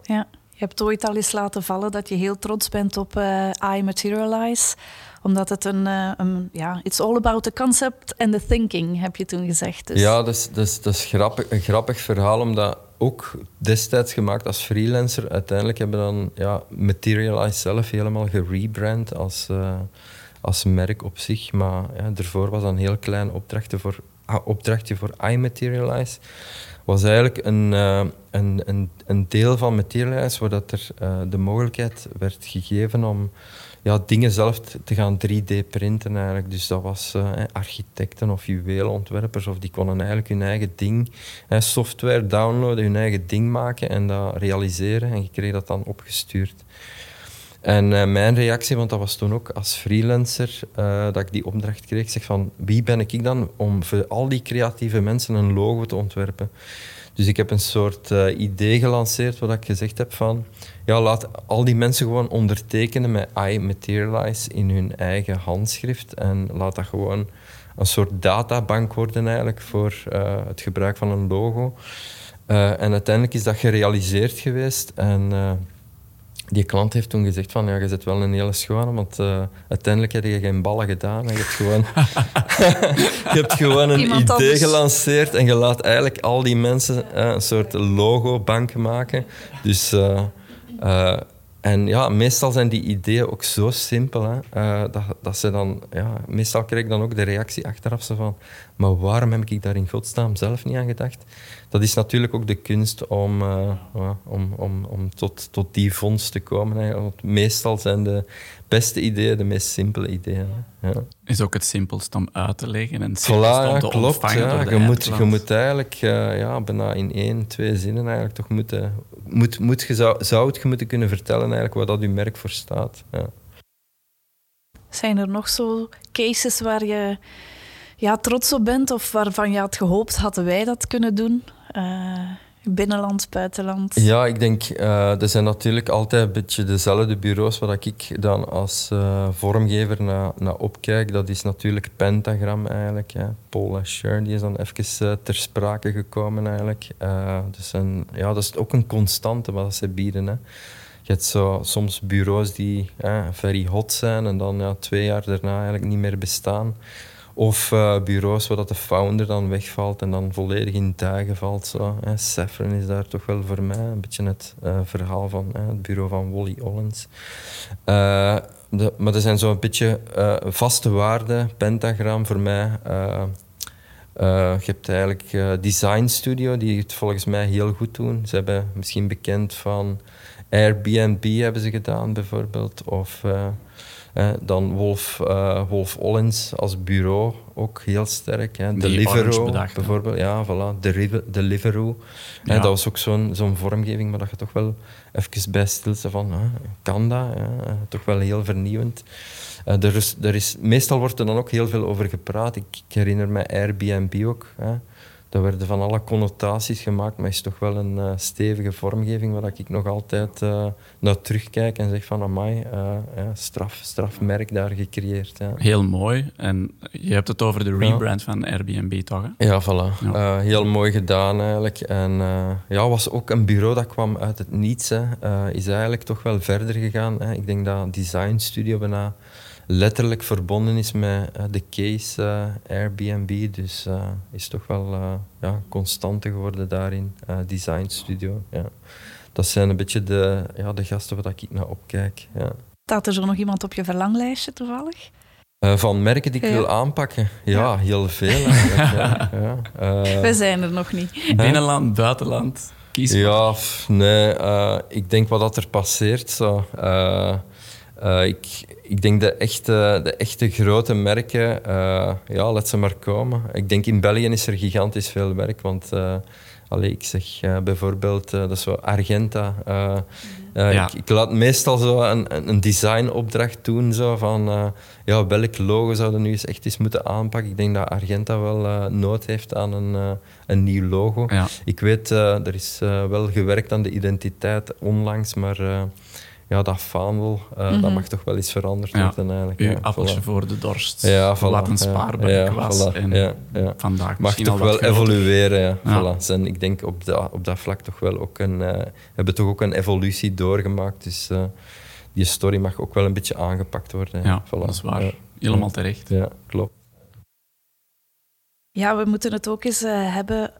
Speaker 2: Ja. Je hebt ooit al eens laten vallen dat je heel trots bent op uh, I Materialize. Omdat het een, uh, een, ja, it's all about the concept and the thinking, heb je toen gezegd.
Speaker 1: Dus. Ja, dat is, dat is, dat is grappig, een grappig verhaal, omdat ook destijds gemaakt als freelancer. Uiteindelijk hebben we dan ja, Materialize zelf helemaal gerebrand als... Uh, als merk op zich. Maar daarvoor was dat een heel klein opdrachtje voor, ah, opdrachtje voor iMaterialize. was eigenlijk een, uh, een, een, een, deel van Materialize waar dat er uh, de mogelijkheid werd gegeven om ja, dingen zelf te gaan 3D-printen eigenlijk. Dus dat was uh, architecten of juweelontwerpers of die konden eigenlijk hun eigen ding, software downloaden, hun eigen ding maken en dat realiseren en je kreeg dat dan opgestuurd. En uh, mijn reactie, want dat was toen ook als freelancer uh, dat ik die opdracht kreeg, zeg van wie ben ik dan om voor al die creatieve mensen een logo te ontwerpen. Dus ik heb een soort uh, idee gelanceerd wat ik gezegd heb van ja, laat al die mensen gewoon ondertekenen met I Materialize in hun eigen handschrift en laat dat gewoon een soort databank worden eigenlijk voor het gebruik van een logo. en uiteindelijk is dat gerealiseerd geweest en die klant heeft toen gezegd van, ja, je zit wel een hele schone, want uh, uiteindelijk heb je geen ballen gedaan. Je hebt gewoon, [LAUGHS] je hebt gewoon een idee gelanceerd en je laat eigenlijk al die mensen uh, een soort logo-bank maken. Dus... Uh, en ja, meestal zijn die ideeën ook zo simpel. Hè, dat, dat ze dan, ja, meestal krijg ik dan ook de reactie achteraf zo van, maar waarom heb ik daar in godsnaam zelf niet aan gedacht? Dat is natuurlijk ook de kunst om, uh, om, om, om tot, tot die vondst te komen. Hè. Want meestal zijn de beste ideeën de meest simpele ideeën. Ja.
Speaker 3: Is ook het simpelst om uit te leggen en het simpelst
Speaker 1: om
Speaker 3: te
Speaker 1: klopt, ja. je, moet, je moet eigenlijk uh, ja, bijna in één, twee zinnen eigenlijk toch moeten... Moet, moet je, zou, zou het je moeten kunnen vertellen eigenlijk waar dat je merk voor staat. Ja.
Speaker 2: Zijn er nog zo cases waar je ja, trots op bent of waarvan je had gehoopt, hadden wij dat kunnen doen? Uh, binnenland, buitenland?
Speaker 1: Ja, ik denk, uh, er zijn natuurlijk altijd een beetje dezelfde bureaus waar ik dan als uh, vormgever naar, naar opkijk. Dat is natuurlijk Pentagram eigenlijk. Hè. Paul Asher, die is dan even ter sprake gekomen eigenlijk. dus een, ja, dat is ook een constante wat ze bieden. Hè. Je hebt zo, soms bureaus die very hot zijn en dan ja, twee jaar daarna eigenlijk niet meer bestaan. Of uh, bureaus waar dat de founder dan wegvalt en dan volledig in tuigen valt. Zo, hè. Saffron is daar toch wel voor mij een beetje het uh, verhaal van hè, het bureau van Wally Ollens. Uh, de, maar er zijn zo'n beetje vaste waarden, pentagram voor mij. je hebt eigenlijk Design Studio, die het volgens mij heel goed doen. Ze hebben misschien bekend van Airbnb hebben ze gedaan bijvoorbeeld. Of dan Wolf, uh, Wolf Ollens als bureau ook heel sterk. Hè. Deliveroo bijvoorbeeld. Ja, voilà. Deliveroo. Ja. Dat was ook zo'n zo'n vormgeving, maar dat je toch wel even bij stilste van, kan dat? Toch wel heel vernieuwend. Uh, er is, er is, meestal wordt er dan ook heel veel over gepraat. Ik, ik herinner me Airbnb ook. Hè. Er werden van alle connotaties gemaakt, maar is toch wel een uh, stevige vormgeving waar ik nog altijd uh, naar terugkijk en zeg van amai, uh, ja, straf, strafmerk daar gecreëerd. Ja.
Speaker 3: Heel mooi. En je hebt het over de rebrand van Airbnb, toch? Hè?
Speaker 1: Ja, voilà. Ja. heel mooi gedaan eigenlijk. En ja, was ook een bureau dat kwam uit het niets. Hè. is eigenlijk toch wel verder gegaan. Hè. Ik denk dat Design Studio bijna letterlijk verbonden is met uh, de case uh, Airbnb. Dus uh, is toch wel ja, constante geworden daarin. design studio. Ja. Dat zijn een beetje de, ja, de gasten waar ik naar opkijk. Ja.
Speaker 2: Staat er zo nog iemand op je verlanglijstje toevallig?
Speaker 1: van merken die ik wil aanpakken? Ja, heel veel [LAUGHS] eigenlijk.
Speaker 2: ja, We zijn er nog niet.
Speaker 3: Binnenland, buitenland, kies
Speaker 1: Ja, nee. ik denk wat dat er passeert. Zo. Ik, ik denk de echte, de echte grote merken, uh, ja, laat ze maar komen. Ik denk in België is er gigantisch veel werk, want uh, allee, ik zeg bijvoorbeeld, dat is zo Argenta. Ja. ik, ik, laat meestal zo een, een designopdracht doen, zo van ja, welk logo zouden nu eens echt eens moeten aanpakken. Ik denk dat Argenta wel nood heeft aan een, een nieuw logo. Ja. Ik weet, er is wel gewerkt aan de identiteit onlangs, maar ja, dat vaandel, uh, dat mhm. mag toch wel eens veranderd worden eigenlijk.
Speaker 3: Uw ja, appeltje voor de dorst.
Speaker 1: Ja, voilà.
Speaker 3: Wat een spaarbank was. En ja, vandaag
Speaker 1: mag toch wel evolueren. Ja. Voilà. En ik denk op dat, op dat vlak toch wel ook een... Uh, hebben toch ook een evolutie doorgemaakt. Dus uh, die story mag ook wel een beetje aangepakt worden.
Speaker 3: Ja, voilà. dat is waar. Helemaal terecht.
Speaker 1: Ja, klopt.
Speaker 2: Ja, we moeten het ook eens hebben...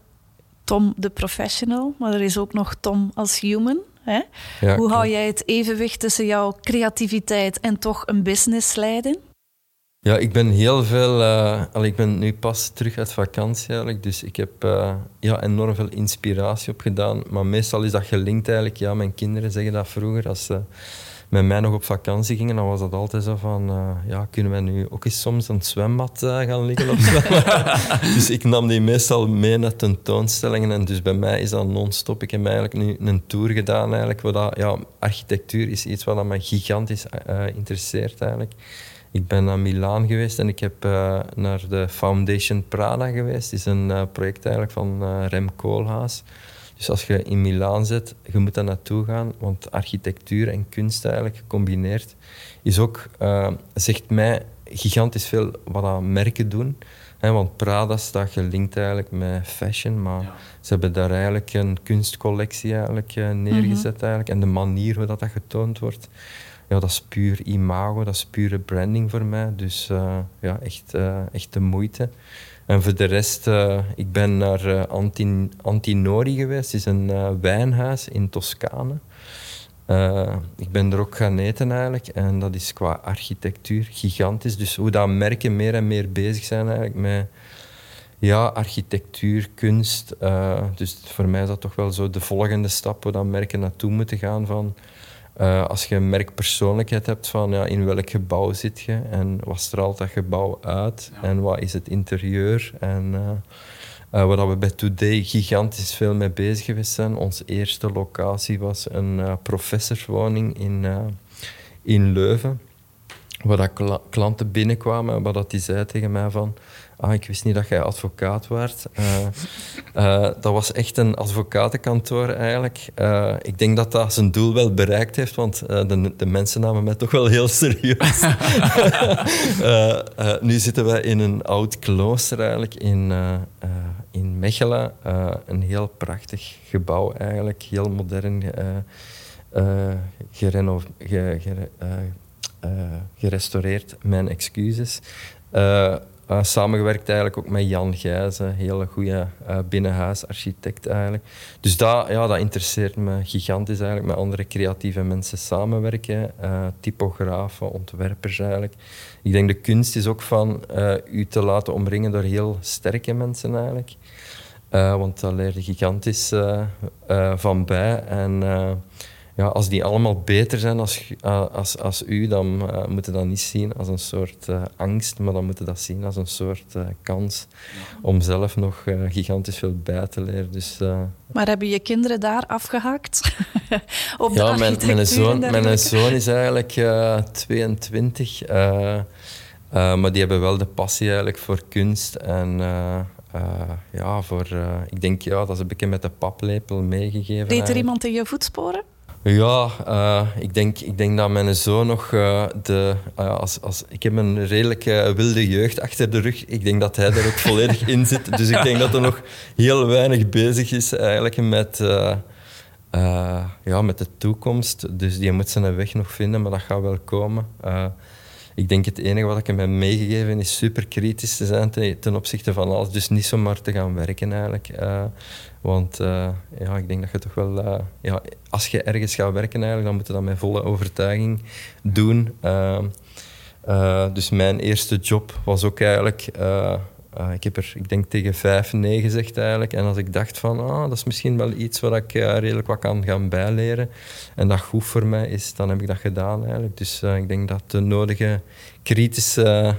Speaker 2: Tom de professional, maar er is ook nog Tom als human. Hè? Hoe hou jij het evenwicht tussen jouw creativiteit en toch een business leiden?
Speaker 1: Ja, ik ben heel veel. Uh, ik ben nu pas terug uit vakantie eigenlijk, dus ik heb uh, ja, enorm veel inspiratie opgedaan. Maar meestal is dat gelinkt eigenlijk. Ja, mijn kinderen zeggen dat vroeger als ze met mij nog op vakantie gingen, dan was dat altijd zo van, uh, ja, kunnen wij nu ook eens soms het zwembad uh, gaan liggen of zo? [LAUGHS] dus ik nam die meestal mee naar tentoonstellingen en dus bij mij is dat non-stop. Ik heb eigenlijk nu een tour gedaan eigenlijk, waar dat, ja, architectuur is iets wat mij gigantisch uh, interesseert eigenlijk. Ik ben naar Milaan geweest en ik heb naar de Foundation Prada geweest. Dat is een project eigenlijk van Rem Koolhaas. Dus als je in Milaan zit, je moet daar naartoe gaan, want architectuur en kunst eigenlijk gecombineerd is ook, uh, zegt mij, gigantisch veel wat aan merken doen. He, want Prada staat gelinkt eigenlijk met fashion, maar ze hebben daar eigenlijk een kunstcollectie eigenlijk, uh, neergezet. Mhm. eigenlijk. En de manier hoe dat, dat getoond wordt, ja, dat is puur imago, dat is pure branding voor mij. Dus uh, ja, echt, echt de moeite. En voor de rest, uh, ik ben naar Antin Antinori geweest. Het is een uh, wijnhuis in Toscane. ik ben er ook gaan eten eigenlijk. En dat is qua architectuur gigantisch. Dus hoe dat merken meer en meer bezig zijn eigenlijk met ja, architectuur, kunst. dus voor mij is dat toch wel zo de volgende stap waar dat merken naartoe moeten gaan van uh, als je een merkpersoonlijkheid hebt van ja, in welk gebouw zit je en wat straalt dat gebouw uit en wat is het interieur en uh, uh, waar we bij Today gigantisch veel mee bezig geweest zijn. Onze eerste locatie was een professorswoning in, in Leuven, waar dat klanten binnenkwamen, waar dat die zei tegen mij van Ah, ik wist niet dat jij advocaat werd. Uh, uh, dat was echt een advocatenkantoor eigenlijk. Uh, ik denk dat dat zijn doel wel bereikt heeft, want de, de, mensen namen mij toch wel heel serieus. [LAUGHS] nu zitten wij in een oud klooster eigenlijk in, in Mechelen. een heel prachtig gebouw eigenlijk, heel modern, gereno, ge, gerestaureerd. Mijn excuses. Uh, samengewerkt eigenlijk ook met Jan Gijzen, hele goede uh, binnenhuisarchitect eigenlijk. Dus dat, ja, dat interesseert me gigantisch eigenlijk, met andere creatieve mensen samenwerken, uh, typografen, ontwerpers eigenlijk. Ik denk de kunst is ook van u te laten omringen door heel sterke mensen eigenlijk. want daar leer je gigantisch van bij. En ja, als die allemaal beter zijn als, uh, als, als u, dan uh, moet je dat niet zien als een soort uh, angst, maar dan moet je dat zien als een soort kans om zelf nog gigantisch veel bij te leren. Dus,
Speaker 2: maar hebben je kinderen daar afgehaakt? [LAUGHS]
Speaker 1: Op ja, mijn, mijn, zoon, mijn zoon is eigenlijk 22, maar die hebben wel de passie eigenlijk voor kunst en ja, voor, ik denk ja, dat is een beetje met de paplepel meegegeven.
Speaker 2: Deed er iemand in je voetsporen?
Speaker 1: Ja, uh, ik, denk, ik denk dat mijn zoon nog uh, de... Uh, als, als, ik heb een redelijk wilde jeugd achter de rug. Ik denk dat hij er ook volledig in zit. Dus ik denk dat hij nog heel weinig bezig is eigenlijk met, ja, met de toekomst. Dus die moet zijn weg nog vinden, maar dat gaat wel komen. Ik denk het enige wat ik hem heb meegegeven is super kritisch te zijn ten, opzichte van alles. Dus niet zomaar te gaan werken eigenlijk. Want uh, ja, ik denk dat je toch wel... Uh, ja, als je ergens gaat werken, eigenlijk, dan moet je dat met volle overtuiging doen. Dus mijn eerste job was ook eigenlijk... ik heb er, ik denk, tegen vijf nee gezegd eigenlijk. En als ik dacht van, ah, dat is misschien wel iets waar ik redelijk wat kan gaan bijleren en dat goed voor mij is, dan heb ik dat gedaan eigenlijk. Dus ik denk dat de nodige kritische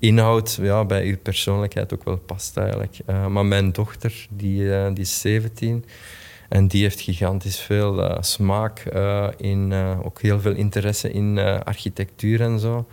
Speaker 1: inhoud ja, bij uw persoonlijkheid ook wel past eigenlijk. Uh, maar mijn dochter, die, uh, die is 17 en die heeft gigantisch veel uh, smaak in, ook heel veel interesse in architectuur en zo.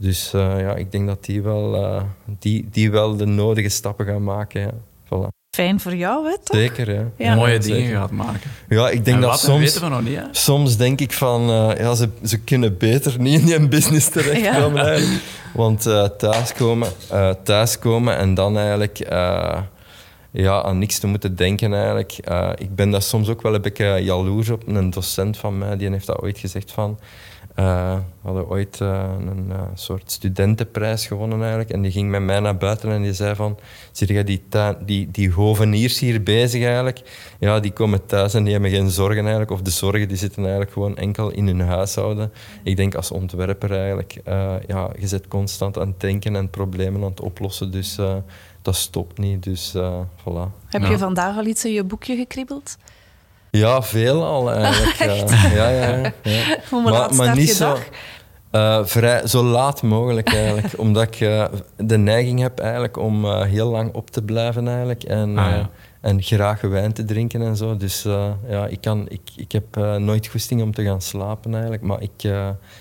Speaker 1: Dus ja, ik denk dat die wel, die, die wel de nodige stappen gaan maken. Ja. Voilà.
Speaker 2: Fijn voor jou, hè, toch?
Speaker 1: Zeker, ja.
Speaker 3: ja. Mooie dingen gaat maken.
Speaker 1: Ja, ik denk
Speaker 3: en
Speaker 1: dat
Speaker 3: wat,
Speaker 1: soms...
Speaker 3: weten we nog niet, hè?
Speaker 1: Soms denk ik van... ja, ze, ze kunnen beter niet in die business [LAUGHS] terechtkomen, ja. Want uh, thuiskomen, uh, thuiskomen en dan eigenlijk uh, ja, aan niks te moeten denken eigenlijk. ik ben daar soms ook wel een beetje jaloers op. Een docent van mij die heeft dat ooit gezegd van... we hadden ooit een soort studentenprijs gewonnen eigenlijk. En die ging met mij naar buiten en die zei van... Zie je die, die, die hoveniers hier bezig eigenlijk? Ja, die komen thuis en die hebben geen zorgen eigenlijk. Of de zorgen die zitten eigenlijk gewoon enkel in hun huishouden. Ik denk als ontwerper eigenlijk... Uh, ja, je zit constant aan het denken en problemen aan het oplossen. Dus uh, dat stopt niet. Dus uh, voilà.
Speaker 2: Heb je vandaag al iets in je boekje gekribbeld?
Speaker 1: Ja, veel al eigenlijk. [LAUGHS] ja, ja, ja, ja. [LAUGHS]
Speaker 2: Hoe maar, maar niet zo...
Speaker 1: Uh, vrij, zo laat mogelijk [LAUGHS] eigenlijk. omdat ik uh, de neiging heb eigenlijk om uh, heel lang op te blijven eigenlijk. En, ah, ja. en graag wijn te drinken en zo. Dus ja, ik, kan, ik, ik heb nooit goesting om te gaan slapen eigenlijk. Maar ik,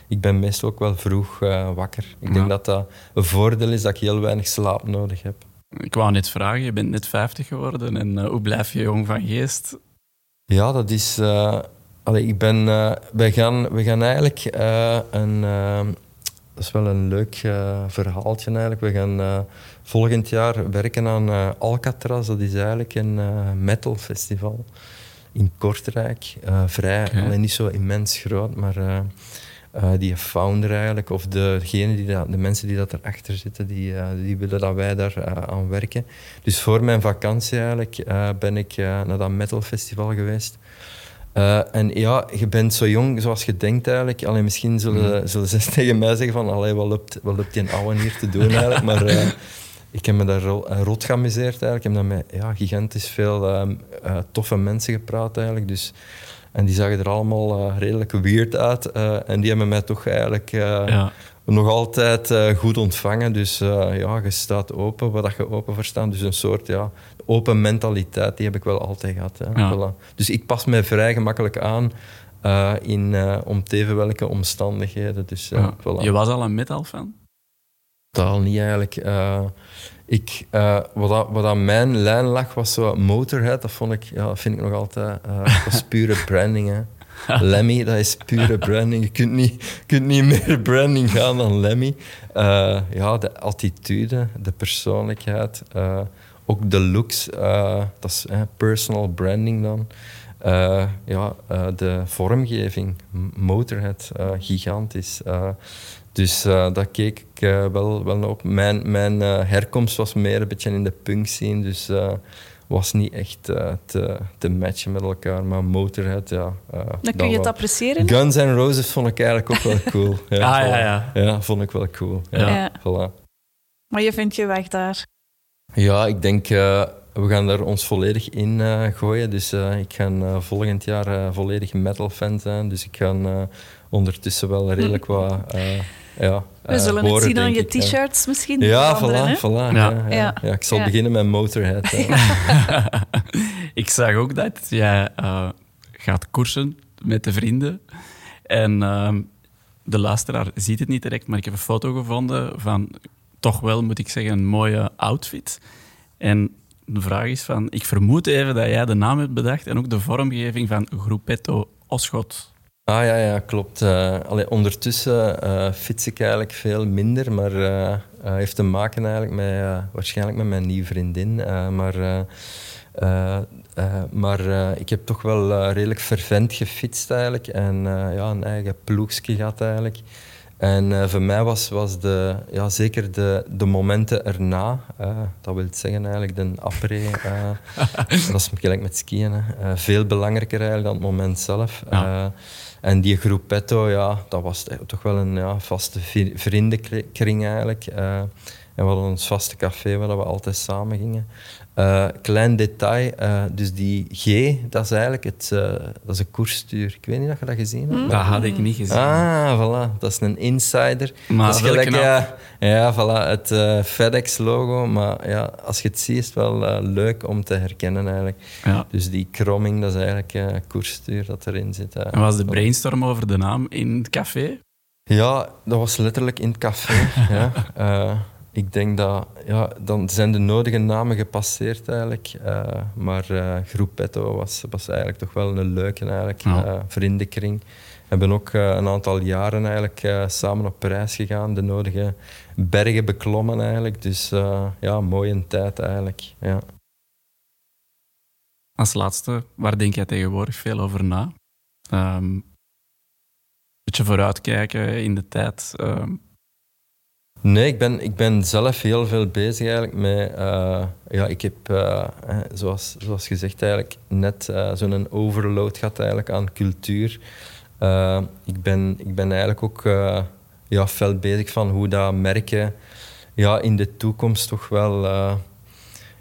Speaker 1: ik ben meestal ook wel vroeg wakker. Ik denk dat dat een voordeel is dat ik heel weinig slaap nodig heb.
Speaker 3: Ik wou net vragen, je bent net 50 geworden. En hoe blijf je jong van geest?
Speaker 1: Ja, dat is Allee, ik ben, uh, wij, gaan, we gaan eigenlijk uh, een... Dat is wel een leuk verhaaltje eigenlijk. We gaan volgend jaar werken aan Alcatraz. Dat is eigenlijk een metal festival in Kortrijk. vrij, okay. alleen niet zo immens groot, maar... die founder eigenlijk, of degene die dat, de mensen die dat erachter zitten, die, die willen dat wij daar aan werken. Dus voor mijn vakantie eigenlijk ben ik naar dat metal festival geweest. En ja, je bent zo jong zoals je denkt eigenlijk. Alleen misschien zullen, mm. zullen ze [LAUGHS] tegen mij zeggen van allee, wat loopt, wat loopt die ouwe hier te doen eigenlijk. Maar [LAUGHS] ik heb me daar rot geamuseerd eigenlijk. Ik heb dan met ja, gigantisch veel uh, toffe mensen gepraat eigenlijk. Dus, en die zagen er allemaal redelijk weird uit. en die hebben mij toch eigenlijk... Ja nog altijd uh, goed ontvangen. Dus uh, ja, je staat open, wat je open verstaan. Dus een soort ja, open mentaliteit, die heb ik wel altijd gehad. Hè. Ja. Voilà. Dus ik pas mij vrij gemakkelijk aan uh, in om teven welke omstandigheden. Dus, ja. voilà.
Speaker 3: Je was al een metal-fan?
Speaker 1: Totaal niet eigenlijk. Ik, wat, dat, wat aan mijn lijn lag, was zo Motorhead. Dat, vond ik, ja, dat vind ik nog altijd... dat was pure [LAUGHS] branding, hè. Lemmy, dat is pure branding. Je kunt niet, kunt niet meer branding gaan dan Lemmy. Uh, ja, de attitude, de persoonlijkheid, uh, ook de looks, uh, dat is personal branding dan. ja, de vormgeving, Motorhead, gigantisch. Dus daar keek ik wel, wel op. Mijn, mijn herkomst was meer een beetje in de punk scene, dus was niet echt uh, te, te matchen met elkaar. Maar Motorhead, ja.
Speaker 2: Uh, Dan kun je het appreciëren?
Speaker 1: Guns N' Roses vond ik eigenlijk ook wel cool. [LAUGHS]
Speaker 3: Ja, ah, ja, ja.
Speaker 1: Ja, vond ik wel cool. Ja, ja. Voilà.
Speaker 2: Maar je vindt je weg daar?
Speaker 1: Ja, ik denk... Uh, we gaan daar ons volledig in gooien. Dus ik ga volgend jaar volledig metal fan zijn. Dus ik ga ondertussen wel redelijk [LAUGHS] wat ja,
Speaker 2: We uh, zullen het zien aan je t-shirts misschien.
Speaker 1: Ja, voilà, voilà. Ja. Ja, ja. ik zal beginnen met Motorhead. [LAUGHS]
Speaker 3: ik zag ook dat jij uh, gaat koersen met de vrienden. En uh, de luisteraar ziet het niet direct, maar ik heb een foto gevonden van toch wel, moet ik zeggen, een mooie outfit. En de vraag is van, ik vermoed even dat jij de naam hebt bedacht en ook de vormgeving van Groepetto Oschot.
Speaker 1: Ah ja, ja klopt. Uh, allee, ondertussen uh, fiets ik eigenlijk veel minder, maar uh, heeft te maken eigenlijk met, waarschijnlijk met mijn nieuwe vriendin. maar maar ik heb toch wel redelijk fervent gefietst eigenlijk en ja, een eigen ploegje gehad eigenlijk. En voor mij was, was de, ja, zeker de, de momenten erna, dat wil zeggen eigenlijk de après, [LAUGHS] dat is gelijk met skiën, veel belangrijker eigenlijk dan het moment zelf. Ja. En die groepetto, ja, dat was toch wel een ja, vaste vriendenkring eigenlijk. en we hadden ons vaste café waar we altijd samen gingen. Uh, klein detail, uh, dus die G, dat is eigenlijk het, uh, dat is een koersstuur. Ik weet niet of je dat gezien hebt.
Speaker 3: Dat had ik niet gezien.
Speaker 1: Ah, voilà. Dat is een insider. Maar dat is gelijk, ja, ja, voilà, het FedEx-logo. Maar ja, als je het ziet, is het wel leuk om te herkennen eigenlijk. Ja. Dus die kromming, dat is eigenlijk een koersstuur dat erin zit.
Speaker 3: en was de brainstorm over de naam in het café?
Speaker 1: Ja, dat was letterlijk in het café. [LAUGHS] ja ik denk dat ja, dan zijn de nodige namen gepasseerd eigenlijk. Uh, maar uh, Groepetto was, was eigenlijk toch wel een leuke eigenlijk, uh, vriendenkring. We hebben ook een aantal jaren eigenlijk samen op reis gegaan, de nodige bergen beklommen eigenlijk. Dus ja, mooie tijd eigenlijk. Ja.
Speaker 3: Als laatste, waar denk jij tegenwoordig veel over na? Um, beetje vooruitkijken in de tijd. Ehm,
Speaker 1: Nee, ik ben, ik ben zelf heel veel bezig eigenlijk met... Uh, ja, ik heb, uh, zoals, zoals gezegd, eigenlijk net uh, zo'n overload gehad eigenlijk aan cultuur. ik, ben, ik ben eigenlijk ook ja, fel bezig van hoe dat merken ja, in de toekomst toch wel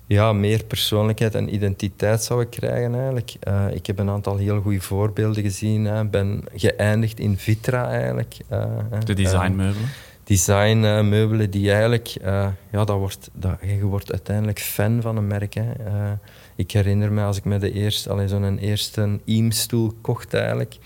Speaker 1: ja, meer persoonlijkheid en identiteit zouden krijgen eigenlijk. ik heb een aantal heel goede voorbeelden gezien. Ik ben geëindigd in Vitra eigenlijk.
Speaker 3: de designmeubelen?
Speaker 1: Designmeubelen die eigenlijk, uh, ja, dat wordt, dat, je wordt uiteindelijk fan van een merk. Hè. Uh, ik herinner me als ik met de eerste, zo'n eerste IEM-stoel kocht eigenlijk.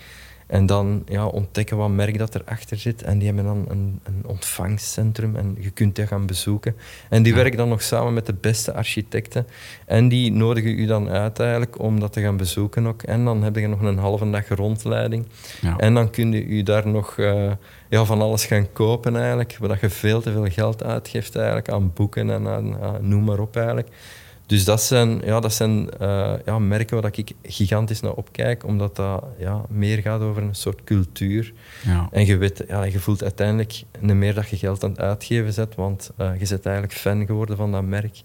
Speaker 1: En dan ja, ontdekken wat merk dat erachter zit. En die hebben dan een, een ontvangstcentrum en je kunt die gaan bezoeken. En die werken dan nog samen met de beste architecten. En die nodigen u dan uit eigenlijk om dat te gaan bezoeken ook. En dan heb je nog een halve dag rondleiding. Ja. En dan kun je u daar nog uh, ja, van alles gaan kopen eigenlijk. Waar je veel te veel geld uitgeeft eigenlijk aan boeken en aan, aan noem maar op eigenlijk. Dus dat zijn, ja, dat zijn uh, ja, merken waar ik gigantisch naar opkijk, omdat dat ja, meer gaat over een soort cultuur. Ja. En je, weet, ja, je voelt uiteindelijk niet meer dat je geld aan het uitgeven zet, want uh, je bent eigenlijk fan geworden van dat merk.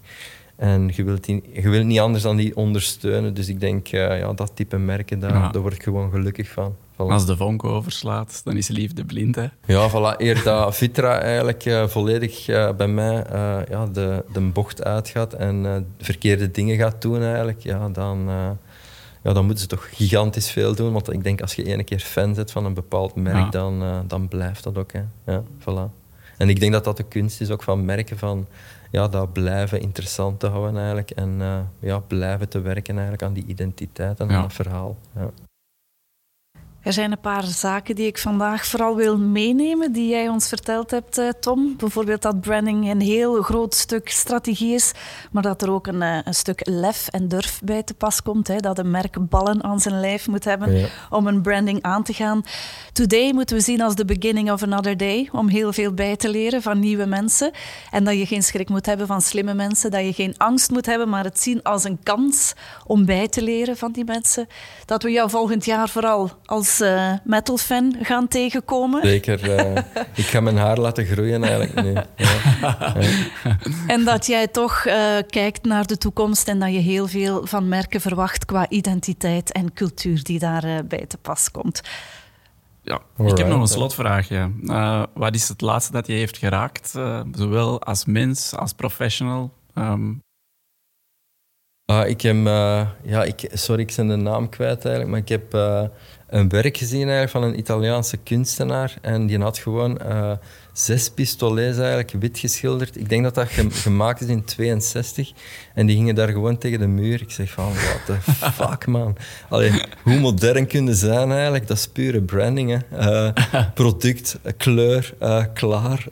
Speaker 1: En je wilt, die, je wilt niet anders dan die ondersteunen. Dus ik denk, uh, ja, dat type merken, daar, daar word ik gewoon gelukkig van.
Speaker 3: Als de vonk overslaat, dan is liefde blind. Hè?
Speaker 1: Ja, voilà. Eer dat [LAUGHS] Vitra eigenlijk uh, volledig uh, bij mij ja, de, de bocht uitgaat en verkeerde dingen gaat doen, eigenlijk, ja, dan, ja, dan moeten ze toch gigantisch veel doen. Want ik denk als je ene keer fan bent van een bepaald merk, dan, dan blijft dat ook. Hè. Ja, voilà. En ik denk dat dat de kunst is ook van merken van ja, dat blijven interessant te houden eigenlijk. En ja, blijven te werken eigenlijk aan die identiteit en aan het verhaal. Ja.
Speaker 2: Er zijn een paar zaken die ik vandaag vooral wil meenemen, die jij ons verteld hebt, eh, Tom. Bijvoorbeeld dat branding een heel groot stuk strategie is, maar dat er ook een, eh, een stuk lef en durf bij te pas komt. Hè, dat een merk ballen aan zijn lijf moet hebben om een branding aan te gaan. Today moeten we zien als the beginning of another day, om heel veel bij te leren van nieuwe mensen. En dat je geen schrik moet hebben van slimme mensen, dat je geen angst moet hebben, maar het zien als een kans om bij te leren van die mensen. Dat we jou volgend jaar vooral als als uh, metal-fan gaan tegenkomen.
Speaker 1: Zeker. Uh, ik ga mijn haar laten groeien eigenlijk nu. Ja.
Speaker 2: En dat jij toch uh, kijkt naar de toekomst en dat je heel veel van merken verwacht qua identiteit en cultuur die daarbij bij te pas komt.
Speaker 3: Ja, ik heb nog een slotvraagje. wat is het laatste dat je heeft geraakt, zowel als mens als professional? Um,
Speaker 1: uh, ik heb, uh, ja, ik, sorry, ik ben de naam kwijt eigenlijk, maar ik heb uh, een werk gezien eigenlijk van een Italiaanse kunstenaar en die had gewoon zes pistolets eigenlijk wit geschilderd. Ik denk dat dat [LAUGHS] gemaakt is in 62 en die gingen daar gewoon tegen de muur. Ik zeg van, what the [LAUGHS] fuck man. Allee, hoe modern kunnen zijn eigenlijk, dat is pure branding. Hè. [LAUGHS] product, kleur, klaar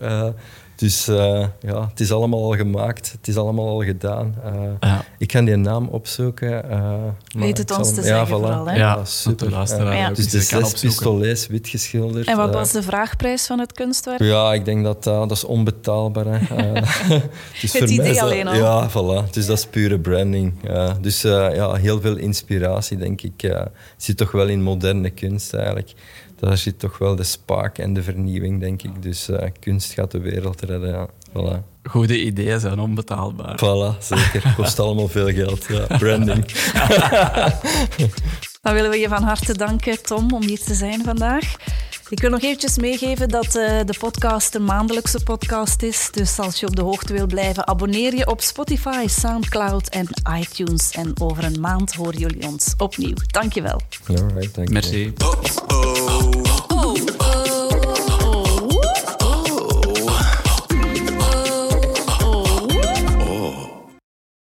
Speaker 1: Dus uh, ja, het is allemaal al gemaakt, het is allemaal al gedaan. Uh, ja. Ik ga die naam opzoeken. Uh,
Speaker 2: Weet het ons te zeggen ja, vooral, hè?
Speaker 3: Ja, super. Ja.
Speaker 1: Dus de zes pistolets wit geschilderd.
Speaker 2: En wat was de vraagprijs van het kunstwerk?
Speaker 1: Ja, ik denk dat dat is onbetaalbaar. [LAUGHS] [LAUGHS]
Speaker 2: dus het idee alleen al?
Speaker 1: Ja, voilà. Dus dat is pure branding. dus ja, heel veel inspiratie, denk ik. zit toch wel in moderne kunst eigenlijk daar zit toch wel de spaak en de vernieuwing, denk ik. Dus uh, kunst gaat de wereld redden. Ja. Voilà.
Speaker 3: Goede ideeën zijn onbetaalbaar.
Speaker 1: Voilà, zeker. Kost allemaal veel geld. Ja, [LAUGHS] branding. [LAUGHS]
Speaker 2: Dan willen we je van harte danken, Tom, om hier te zijn vandaag. Ik wil nog eventjes meegeven dat uh, de podcast een maandelijkse podcast is. Dus als je op de hoogte wil blijven, abonneer je op Spotify, Soundcloud en iTunes. En over een maand horen jullie ons opnieuw. Dankjewel.
Speaker 1: Je.
Speaker 3: Merci.